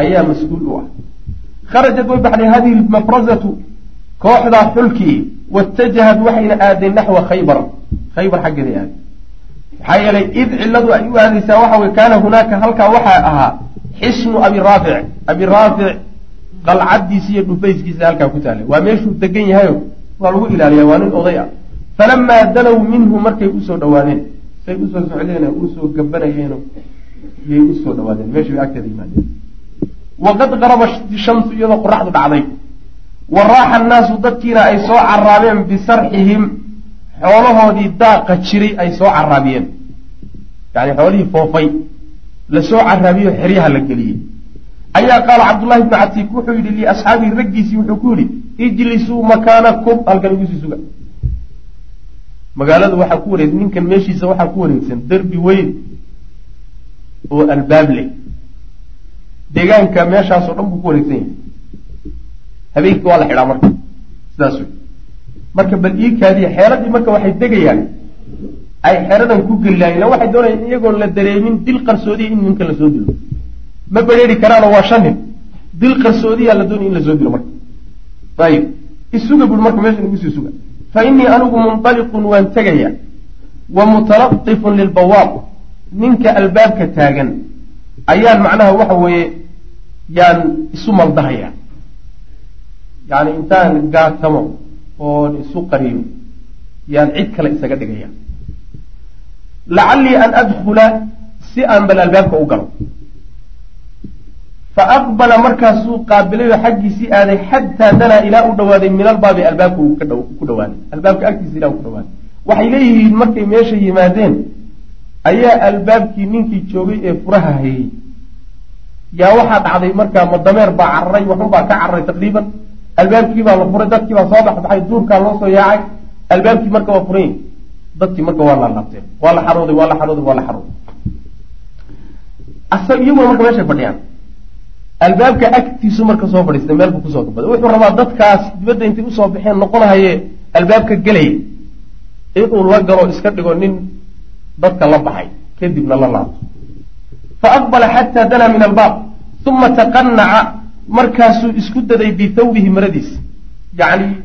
ayaa mas'uul u ah kharajat way baxday hadihi mafrazatu kooxdaa xulkii waitajahat waxayna aadeen naxwa khaybar. Khaybar xaggeeday aaday maxaa yeelay id ciladu ay u aadaysaa waxa wey kaana hunaaka halkaa waxaa ahaa xisnu abi raafic abi raafic qalcaddiisa iyo dhufayskiisa halkaa ku taalay. Waa meeshuu degan yahayo waa lagu ilaaliya waa nin oday ah. Falamaa danow minhu markay u soo dhawaadeen say u soo socdeen u soo gabanayeen yay u soo dhawaadeen meeshii bay agteeda yimaadeen. Waqad qaraba shamsu iyadoo qoraxdu dhacday wa raaxa annaasu dadkiina ay soo caraabeen bisarxihim xoolahoodii daaqa jiray ay soo caraabiyeen yani xoolihii foofay la soo caraabiyo xeryaha la geliyey. Ayaa qaala cabdullahi bnu catiik wuxuu yidhi liasxaabihi raggiisii wuxuu ku yidhi ijlisuu makaanakum. Halkan igu sii suga. Magaalada waxaa ku wareeg ninkan meeshiisa waxaa ku wareegsan derbi weyn oo albaab leh. Deegaanka meeshaasoo dhan buu ku wareegsan yahay habeenkii waa la xidhaa marka. Sidaas wey marka bal iikaadiya xeeladii marka waxay degayaan ay xeradan ku gelilaayeen ila waxay doonayaan iyagoon la dareemin dil qarsoodiya in ninka la soo dilo. Ma bedheeri karaanoo waa shan nin. Dil qarsoodiyaa la doonaya in la soo dilo marka. Ayib isuga buri marka meeshan igu sii suga. Fa innii anigu munطaliqun waan tegaya wa mutalaqifun lilbawaab ninka albaabka taagan ayaan macnaha waxa weeye yaan isu maldahaya yani intaan gaatamo oon isu qariyo yaan cid kale isaga dhigaya. Lacallii an adkhula si aan bal albaabka u galo. Fa aqbala markaasuu qaabilayo xaggiisii aaday xataa danaa ilaa u dhawaaday min albaabi albaabka uu ku dhawaaday albaabka agtiisa ilaa u ku dhawaaday waxay leeyihiin markay meesha yimaadeen ayaa albaabkii ninkii joogay ee furaha hayey yaa waxaa dhacday markaa ma dameer baa cararay waxunbaa ka cararay taqriiban albaabkii baa la furay dadkii baa soo baxbaxay duurkaa loo soo yaacay. Albaabkii marka waa furan dadkii marka waa la laabteen waa la xarooday waa la xarooday waa la xarooday. Iyaguna marka meeshay fadhiyaan. Albaabka agtiisu marka soo fadhiistay meel buu ku soo gabaday wuxuu rabaa dadkaas dibadda intay u soo baxeen noqonahaye albaabka gelaya inuu la galo iska dhigo nin dadka la baxay kadibna la laabto. Fa aqbala xataa danaa min albaab uma taqanaca markaasuu isku daday bithawbihi maradiisa yacni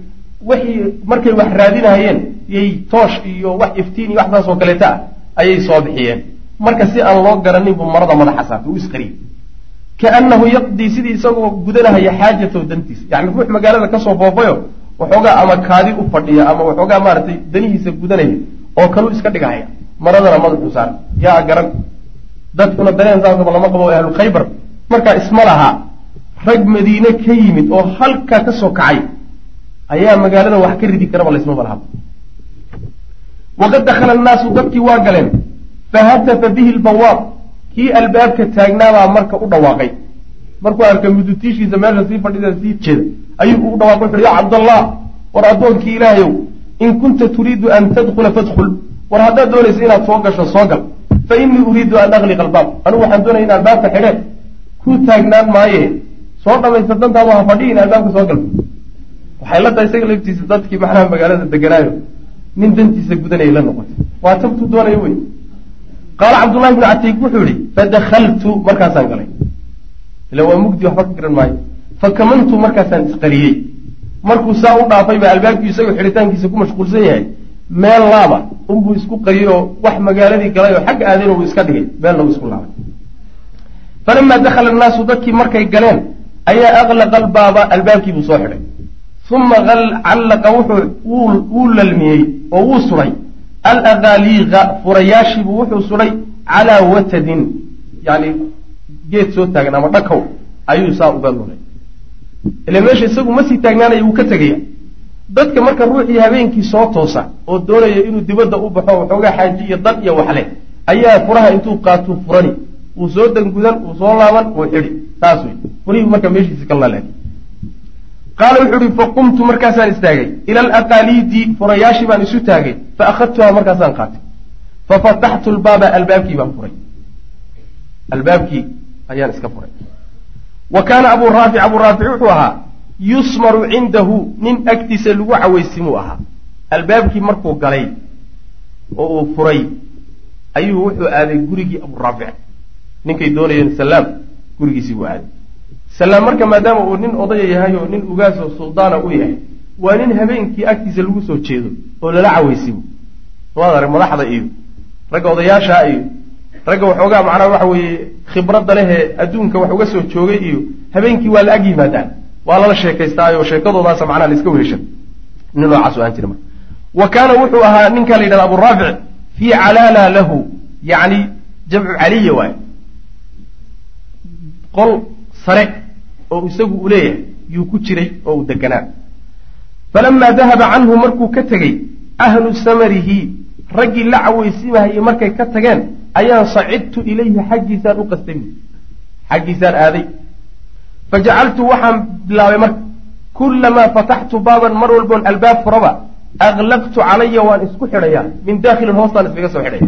wixii markay wax raadinahayeen yay toosh iyo wax iftiin iyo waxdaas oo kaleeta ah ayay soo bixiyeen. Marka si aan loo garanin buu marada madaxa saartay uu isqariyey kaannahu yaqdii sidii isagoo gudanahaya xaajatahu dantiisa yani ruux magaalada ka soo foofayo waxoogaa ama kaadi u fadhiya ama waxoogaa maaragtay danihiisa gudanaya oo kaluu iska dhigahaya maradana madaxuu saar. Yaa garan dadkuna dareen saasaba lama qabo ahlu khaybar. Markaa isma laha rag madiine ka yimid oo halkaa ka soo kacay ayaa magaalada wax ka ridi karaba laysmaba lahaba waqad dakhala annaasu dadkii waa galeen fahatafa bihi lbawaab kii albaabka taagnaabaa marka u dhawaaqay. Markuu arkay mudutiishiisa meesha sii fadhida sii jeeda ayuu u dhawaaqay wuxuhi ya cabdallah war addoonkii ilaahayow in kunta turiidu an tadkhula fadkhul. War haddaad doonaysa inaad soo gasho soo gal. Fa innii uriidu an agliqa albaab. Anigu waxaan doonaya in albaabka xidheen. Ku taagnaan maaye soo dhamaysta dantaadu ha fadhiyin albaabka soo gal waxay la tahay isaga laftiisa dadkii macnaha magaalada deganaayo nin dantiisa gudanaya la noqotay. Waa tabtuu doonaya wey qaala cabdullahi bnu catiik wuxuu yihi fadakaltu markaasaan galay. Ila waa mugdi waxba ka garan maayo. Fakamantu markaasaan isqariyey. Markuu saa u dhaafay baa albaabkii isagoo xidhitaankiisa ku mashquulsan yahay. Meel laaba unbuu isku qariyey oo wax magaaladii galay oo xagga aadeen uu iska dhigay. Meelna uu isku laabay. Falamaa dakhala annaasu dadkii markay galeen ayaa aqlaqa albaaba albaabkiibuu soo xidhay. uma callaqa wuxuu wuu lalmiyey oo wuu suray. alaqaaliiqa furayaashiibuu wuxuu suray calaa watadin. yani geed soo taagan ama dhakow ayuu saa uga lulay ila meesha isagu ma sii taagnaanaya wuu ka tegaya. dadka marka ruuxii habeenkii soo toosa oo doonaya inuu dibadda u baxo waxoogaa xaaji iyo dan iyo waxleh ayaa furaha intuu qaatuu furani wuu soo dangudan wuu soo laaban wuu xidhi. Saas wey furihii marka meeshiisi ka lalaag qaala wuxuu ihi faqumtu markaasaan istaagay. Ila alaqaaliidi furayaashii baan isu taagay. Fa akhadtuhaa markaasaan qaatay. Fafataxtu lbaaba albaabkii baan furay. Albaabkii ayaan iska furay. Wa kaana abuu raafic abuu raafic wuxuu ahaa yusmaru cindahu nin agtiisa lagu cawaysimuu ahaa. Albaabkii markuu galay oo uu furay ayuu wuxuu aaday gurigii abuu raafic ninkay doonayeen salaam gurigiisii buu aaday salaam marka maadaama uu nin odaya yahay oo nin ugaas oo suldaana u yahay waa nin habeenkii agtiisa lagu soo jeedo oo lala cawaysimo waad arag madaxda iyo ragga odayaashaa iyo ragga waxoogaa macnaha waxa weeye khibradda lehee adduunka wax uga soo joogay iyo habeenkii waa la ag yimaadaan. Waa lala sheekaystaayo sheekadoodaasa macnaha la iska weheshan nin noocaas aan jira marka. Wa kaana wuxuu ahaa ninka la yidhahda abu raafic fii calaala lahu yacni jamcu caliya waaye qol sare oo isagu uu leeyahay yuu ku jiray oo uu deganaa. Falamaa dahaba canhu markuu ka tegey ahlu samarihi raggii la cawaysimahayay markay ka tageen ayaan sacidtu ilayhi xaggiisaan u qastay. Xaggiisaan aaday. Fajacaltu waxaan bilaabay marka kullamaa fataxtu baaban mar walboon albaab furaba aklaqtu calaya waan isku xidhayaa min daakhilin hoostaan iskaga soo xidhaya